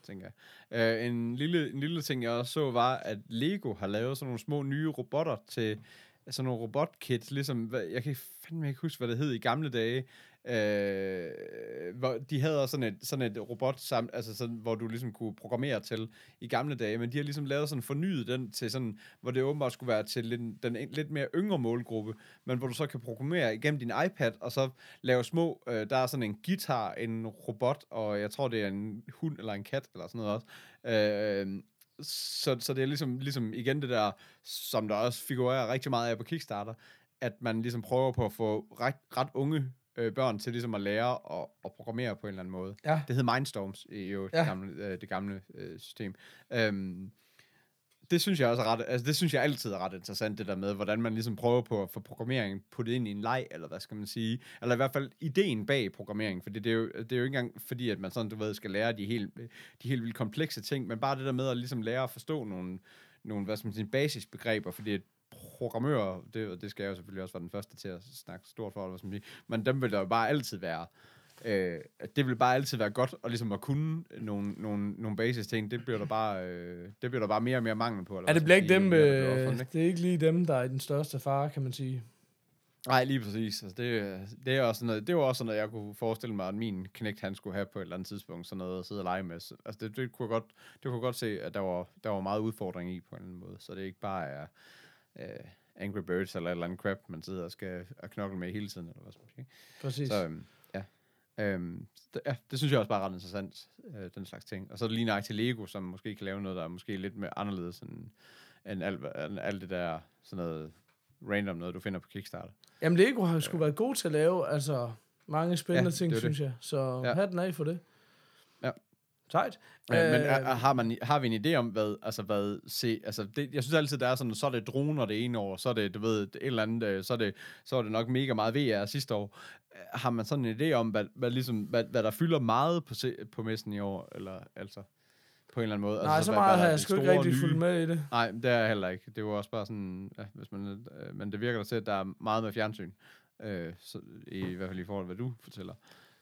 Speaker 2: tænker jeg. Øh, en, lille, en lille ting, jeg også så, var, at Lego har lavet sådan nogle små nye robotter til sådan nogle robotkits, ligesom, jeg kan fandme ikke huske, hvad det hed i gamle dage, øh, hvor de havde også sådan et, sådan et robot, samt, altså sådan, hvor du ligesom kunne programmere til i gamle dage, men de har ligesom lavet sådan fornyet den til sådan, hvor det åbenbart skulle være til den, den en- lidt mere yngre målgruppe, men hvor du så kan programmere igennem din iPad, og så lave små, øh, der er sådan en guitar, en robot, og jeg tror, det er en hund eller en kat, eller sådan noget også. Øh, så, så det er ligesom, ligesom igen det der, som der også figurerer rigtig meget af på Kickstarter, at man ligesom prøver på at få ret, ret unge øh, børn til ligesom at lære at, at programmere på en eller anden måde.
Speaker 1: Ja.
Speaker 2: Det hed Mindstorms i jo ja. Det gamle, øh, det gamle øh, system. Øhm, det synes jeg også er ret, altså det synes jeg altid er ret interessant, det der med, hvordan man ligesom prøver på at få programmering puttet ind i en leg, eller hvad skal man sige, eller i hvert fald ideen bag programmering, for det er jo, det er jo ikke engang fordi, at man sådan, du ved, skal lære de helt, de helt vildt komplekse ting, men bare det der med at ligesom lære at forstå nogle, nogle hvad skal man sige, basisbegreber, fordi programmører, det, det skal jeg jo selvfølgelig også være den første til at snakke stort for, eller man sige, men dem vil der jo bare altid være, øh, det vil bare altid være godt at, ligesom at kunne nogle, nogle, nogle basis ting. Det bliver der bare, øh, det bliver der bare mere og mere mangel på. Eller
Speaker 1: Er det bliver ikke dem,
Speaker 2: mere
Speaker 1: øh,
Speaker 2: opfundet, ikke?
Speaker 1: det er ikke lige dem, der er den største fare, kan man sige.
Speaker 2: Nej, lige præcis. Altså, det, det, er også sådan noget, det var også sådan noget, jeg kunne forestille mig, at min knægt, han skulle have på et eller andet tidspunkt, sådan noget at sidde og lege med. Så, Altså, det, det, kunne jeg godt, det kunne jeg godt se, at der var, der var meget udfordring i på en eller anden måde. Så det ikke bare er øh, Angry Birds eller et eller andet crap, man sidder og skal og knokle med hele tiden. Eller hvad man sige.
Speaker 1: Præcis.
Speaker 2: Så øhm, ja. Øhm, det, ja, det synes jeg også bare er ret interessant, øh, den slags ting. Og så er det lige nok til Lego, som måske kan lave noget, der er måske lidt mere anderledes end, end, alt, end alt det der sådan noget random noget, du finder på Kickstarter.
Speaker 1: Jamen, Lego har jo sgu været god til at lave altså, mange spændende
Speaker 2: Ja,
Speaker 1: ting,
Speaker 2: det
Speaker 1: synes jeg. Så
Speaker 2: ja.
Speaker 1: hatten af for det.
Speaker 2: Ja.
Speaker 1: Sejt.
Speaker 2: Øh, men er,
Speaker 1: Øh,
Speaker 2: er, har, man, har vi en idé om, hvad, altså hvad, se, altså det, jeg synes altid, der er sådan, så er det droner det ene år, så er det, du ved, et eller andet, øh, så er det, så er det nok mega meget VR sidste år. Øh, Har man sådan en idé om, hvad, hvad, ligesom, hvad, hvad der fylder meget på, se, på messen i år, eller altså på en eller anden måde?
Speaker 1: Nej,
Speaker 2: altså,
Speaker 1: så
Speaker 2: hvad-
Speaker 1: meget har jeg sgu ikke rigtig
Speaker 2: nye?
Speaker 1: fulgt med i det.
Speaker 2: Nej, det er jeg heller ikke. Det var også bare sådan, ja, hvis man, øh, men det virker da til, at der er meget med fjernsyn. Øh, så, I hvert fald i forhold til, hvad du fortæller.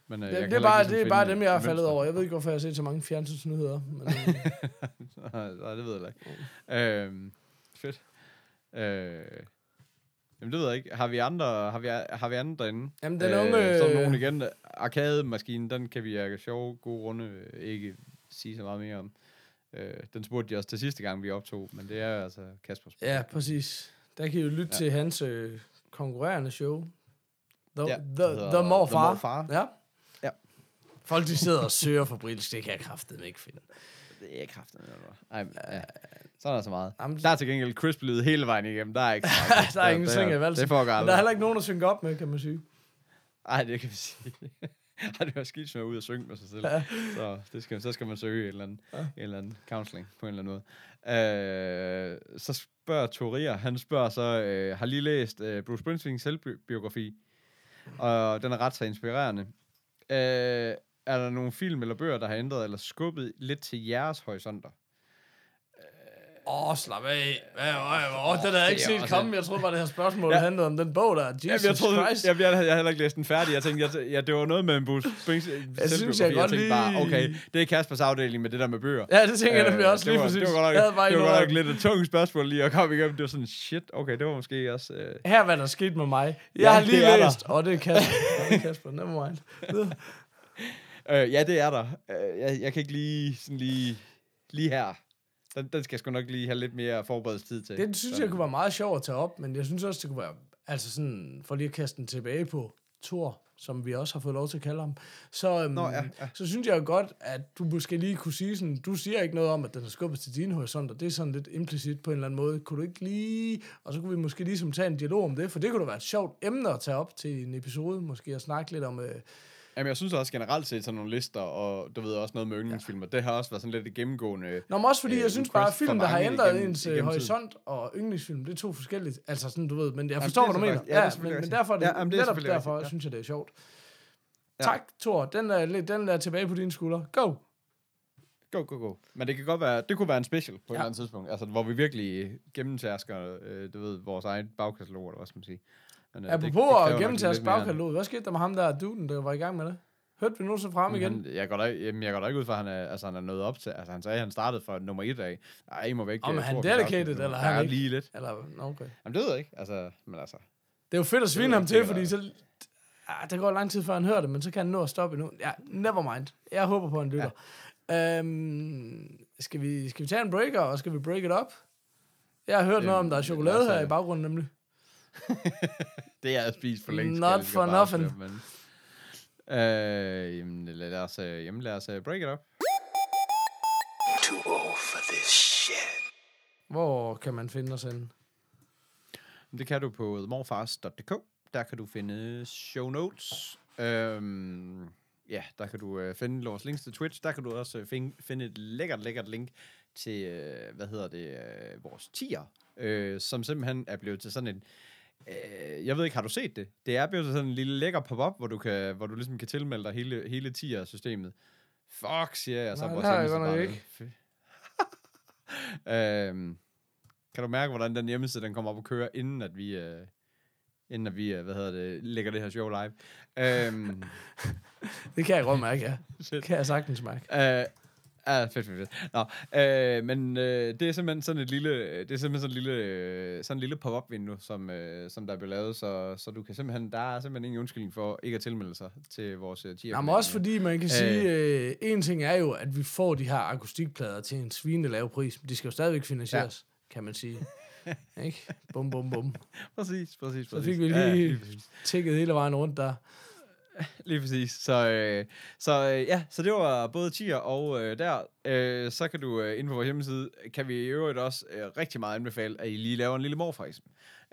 Speaker 2: Men, øh,
Speaker 1: Det,
Speaker 2: kan
Speaker 1: det, er bare, det er
Speaker 2: ligesom
Speaker 1: bare dem, jeg
Speaker 2: et
Speaker 1: faldet over. Jeg ved ikke, hvorfor jeg har set så mange fjernsynsnyheder. (laughs) Men, øh,
Speaker 2: Nej, det ved jeg ikke. Øhm, fedt. Øh, jamen, det ved jeg ikke. Har vi andre, har vi, har vi andre derinde?
Speaker 1: Jamen, den unge,
Speaker 2: er der
Speaker 1: øh,
Speaker 2: nogen igen. Arcade-maskinen, den kan vi af sjove, gode runde øh, ikke sige så meget mere om. Øh, den spurgte de os til sidste gang, vi optog, men det er altså Kaspers.
Speaker 1: ja, præcis. Der kan I jo lytte
Speaker 2: Ja.
Speaker 1: til hans øh, konkurrerende show. The,
Speaker 2: Ja,
Speaker 1: the, the,
Speaker 2: The
Speaker 1: Far.
Speaker 2: More Far.
Speaker 1: Ja.
Speaker 2: Ja.
Speaker 1: Folk, de sidder og søger for britisk. Det kan jeg kraftedeme ikke finde.
Speaker 2: Det er kraften. Nej, ja. Så er der så meget.
Speaker 1: Jamen,
Speaker 2: Der er til gengæld crisp lyd hele vejen igennem. Der er ikke så meget. (laughs)
Speaker 1: der er ingen ting i
Speaker 2: Det
Speaker 1: valsen.
Speaker 2: får
Speaker 1: Men der er
Speaker 2: aldrig.
Speaker 1: heller ikke nogen, der synger op med, kan man sige.
Speaker 2: Nej, det kan vi sige. (laughs) Ej, det var skidt med ud og synge med sig selv.
Speaker 1: Ja.
Speaker 2: Så, det skal, så skal man søge et eller andet,
Speaker 1: Ja.
Speaker 2: ja. en eller anden counseling på en eller anden måde. Øh, så spørger Toria, han spørger så, øh, har lige læst øh, Bruce Springsteens selvbiografi, og den er ret så inspirerende. Øh, er der nogle film eller bøger, der har ændret eller skubbet lidt til jeres horisonter?
Speaker 1: Åh, oh, slap af. Åh, oh, oh, den havde jeg ikke
Speaker 2: det
Speaker 1: set komme. Jeg troede bare, det her spørgsmål
Speaker 2: Ja.
Speaker 1: handlede om den bog der. Jesus
Speaker 2: Jamen, jeg, troede,
Speaker 1: Christ.
Speaker 2: jeg, jeg, jeg har heller ikke læst den færdig. Jeg tænkte, jeg, ja, det var noget med en Bruce Springsteen
Speaker 1: Jeg synes,
Speaker 2: selvbiografi.
Speaker 1: jeg godt lige-
Speaker 2: bare, okay, det er Kaspers afdeling med det der med bøger.
Speaker 1: Ja, det tænker jeg nemlig
Speaker 2: Øh,
Speaker 1: også lige
Speaker 2: var,
Speaker 1: præcis.
Speaker 2: Det var godt
Speaker 1: Jeg havde
Speaker 2: nok,
Speaker 1: bare
Speaker 2: det var godt nok lidt et tungt spørgsmål lige at komme igennem. Det var sådan, shit, okay, det var måske også... Øh,
Speaker 1: Her hvad der skete med mig. Jeg
Speaker 2: Ja,
Speaker 1: har lige læst, og det er Kasper. det er Kasper, never mind. (laughs)
Speaker 2: Øh, ja, det er der. Øh, jeg, jeg kan ikke lige, sådan lige, lige her. Den, den skal jeg sgu nok lige have lidt mere forberedelsestid til.
Speaker 1: Det synes
Speaker 2: Så-
Speaker 1: jeg kunne være meget sjovt at tage op, men jeg synes også, det kunne være, altså sådan, for lige at kaste den tilbage på Thor, som vi også har fået lov til at kalde ham, så, øhm,
Speaker 2: Nå, ja, ja.
Speaker 1: så synes jeg jo godt, at du måske lige kunne sige sådan, du siger ikke noget om, at den er skubbet til dine horisonter, det er sådan lidt implicit på en eller anden måde. Kunne du ikke lige, og så kunne vi måske ligesom tage en dialog om det, for det kunne da være et sjovt emne at tage op til en episode, måske at snakke lidt om, øh,
Speaker 2: Jamen, jeg synes også generelt set sådan nogle lister, og du ved også noget med yndlingsfilmer, det har også været sådan lidt et gennemgående...
Speaker 1: Nå, men også fordi,
Speaker 2: øh,
Speaker 1: jeg synes bare, at film, der har ændret
Speaker 2: igennem-
Speaker 1: ens øh,
Speaker 2: igennem
Speaker 1: horisont og yndlingsfilm, det er to forskellige. Altså sådan, du ved, men jeg
Speaker 2: Jamen,
Speaker 1: forstår,
Speaker 2: det
Speaker 1: hvad du mener.
Speaker 2: ja,
Speaker 1: Ja, men, men derfor, er det,
Speaker 2: Ja,
Speaker 1: ja,
Speaker 2: jamen, det er
Speaker 1: netop derfor
Speaker 2: rigtigt, ja.
Speaker 1: synes jeg, det er sjovt.
Speaker 2: Ja.
Speaker 1: Tak, Thor. Den er, lidt- den er tilbage på dine skuldre. Go!
Speaker 2: Go, go, go. Men det kan godt være, det kunne være en special på ja. et
Speaker 1: Ja.
Speaker 2: eller andet tidspunkt, altså hvor vi virkelig gennemtærsker, øh, du ved, vores egen bagkatalog, eller hvad skal man sige. Men, øh,
Speaker 1: Apropos
Speaker 2: kræver
Speaker 1: at
Speaker 2: nok
Speaker 1: gennemtage
Speaker 2: lidt mere-
Speaker 1: bagkatalog. Hvad skete der med ham der, duden, der var i gang med det? Hørte vi nogensinde
Speaker 2: Men
Speaker 1: igen?
Speaker 2: Han, jeg, går da, ikke- jamen, jeg går da ikke ud fra, at han er, altså, han er nået op til. Altså, han sagde, at han startede fra nummer et af. Ej, I må væk.
Speaker 1: Om
Speaker 2: øh,
Speaker 1: han
Speaker 2: 82
Speaker 1: dedicated,
Speaker 2: nu.
Speaker 1: eller han ikke?
Speaker 2: lige lidt.
Speaker 1: Eller, okay.
Speaker 2: Jamen, det ved jeg ikke. Altså, men altså.
Speaker 1: Det er jo fedt at svine ham til, fordi så... Ah, der går lang tid, før han hører det, men så kan han nå at stoppe endnu. Ja, never mind. Jeg håber på, at han lytter. Ja. Øhm, skal, vi, skal vi tage en breaker, og skal vi break it up? Jeg har hørt
Speaker 2: Øhm,
Speaker 1: noget om, der er chokolade
Speaker 2: altså-
Speaker 1: her i baggrunden, nemlig. (laughs)
Speaker 2: Det er jeg spist for længst.
Speaker 1: Not for nothing.
Speaker 2: afsløre, Men, øh, jamen, lad os, øh, jamen, lad os øh, break it up.
Speaker 3: Too old for this shit.
Speaker 1: Hvor kan man finde os henne?
Speaker 2: Det kan du på themorfars.dk. Der kan du finde show notes. Øhm, ja, der kan du øh, finde vores links til Twitch. Der kan du også øh, finde, finde et lækkert, lækkert link til, øh, hvad hedder det, øh, vores tier, øh, som simpelthen er blevet til sådan en, øh, jeg ved ikke, har du set det? Det er blevet sådan en lille lækker pop-up, hvor du, kan, hvor du ligesom kan tilmelde dig hele, hele tier-systemet. Fuck, siger jeg så.
Speaker 1: Nej, det har jeg godt nok ikke. (laughs)
Speaker 2: Øhm, kan du mærke, hvordan den hjemmeside, den kommer op og køre, inden at vi, øh, inden at vi, øh, hvad hedder det, lægger det her show live? øhm, (laughs)
Speaker 1: Det kan jeg godt mærke, ja. (laughs) Det kan jeg sagtens mærke.
Speaker 2: Øh, Ja, fedt, fedt, fedt. Nå, øh, men øh, det er simpelthen sådan et lille, det er simpelthen sådan en lille, øh, sådan en lille pop-up vindue, som, øh, som der er blevet lavet, så, så du kan simpelthen, der er simpelthen ingen undskyldning for ikke at tilmelde sig til vores uh, tier.
Speaker 1: Jamen også fordi man kan sige, øh, en ting er jo, at vi får de her akustikplader til en svinende lav pris, men de skal jo stadigvæk finansieres, ja. (laughs) kan man sige. Ikke? Bum, bum, bum. (laughs)
Speaker 2: Præcis, præcis,
Speaker 1: Så
Speaker 2: præcis.
Speaker 1: fik vi
Speaker 2: Ja,
Speaker 1: lige
Speaker 2: præcis.
Speaker 1: tækket hele vejen rundt der. (laughs)
Speaker 2: Lige præcis. Så, øh, så øh, ja, så det var både tier og øh, der. Øh, så kan du øh, inde på vores hjemmeside, kan vi i øvrigt også øh, rigtig meget anbefale, at I lige laver en lille morfars.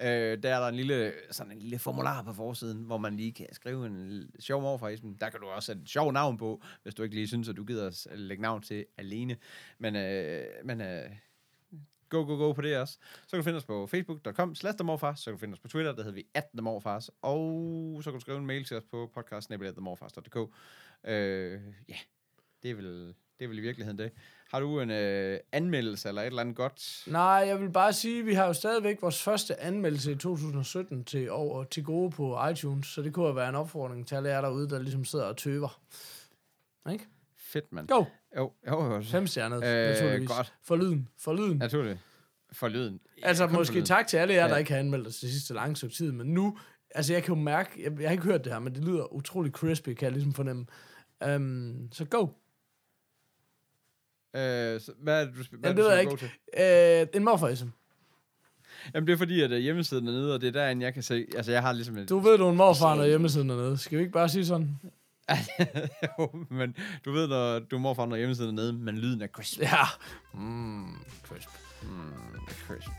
Speaker 2: Øh, der er der en lille, sådan en lille formular på forsiden, hvor man lige kan skrive en sjov morfars. Der kan du også sætte et sjov navn på, hvis du ikke lige synes, at du gider at lægge navn til alene. Men, øh, men øh, go, go, go på det også. Så kan du finde os på facebook.com slash så kan du finde os på Twitter, der hedder vi at themorfars, og så kan du skrive en mail til os på podcast.themorfars.dk. Øh, ja, det er, vel, det er vel i virkeligheden det. Har du en øh, anmeldelse eller et eller andet godt?
Speaker 1: Nej, jeg vil bare sige, at vi har jo stadigvæk vores første anmeldelse i 2017 til, over, til gode på iTunes, så det kunne være en opfordring til alle jer derude, der ligesom sidder og tøver. Ikke?
Speaker 2: Fedt, mand.
Speaker 1: Go!
Speaker 2: Jo, jo, jo.
Speaker 1: Femstjernet,
Speaker 2: Øh,
Speaker 1: naturligvis.
Speaker 2: godt.
Speaker 1: For lyden, for lyden.
Speaker 2: Naturligt. For lyden.
Speaker 1: Altså
Speaker 2: Ja, for
Speaker 1: måske
Speaker 2: lyden.
Speaker 1: tak til alle jer, der
Speaker 2: Ja.
Speaker 1: ikke har anmeldt os det sidste lange stykke tid, men nu, altså jeg kan jo mærke, jeg, jeg har ikke hørt det her, men det lyder utrolig crispy, kan jeg ligesom fornemme. Um, så go.
Speaker 2: Øh, så, hvad er det, du, hvad
Speaker 1: Ja,
Speaker 2: er
Speaker 1: det
Speaker 2: du skal til?
Speaker 1: Uh, en morfarism.
Speaker 2: Jamen, det er fordi, at øh, hjemmesiden er nede, og det er derinde, jeg kan se... Altså, jeg har ligesom et...
Speaker 1: Du ved, du er en morfar, når hjemmesiden er nede. Skal vi ikke bare sige sådan? (laughs)
Speaker 2: jo, men du ved, når du må fra, når hjemmesiden nede, men lyden er crisp.
Speaker 1: Ja. Mm, crisp.
Speaker 2: Mm, crisp.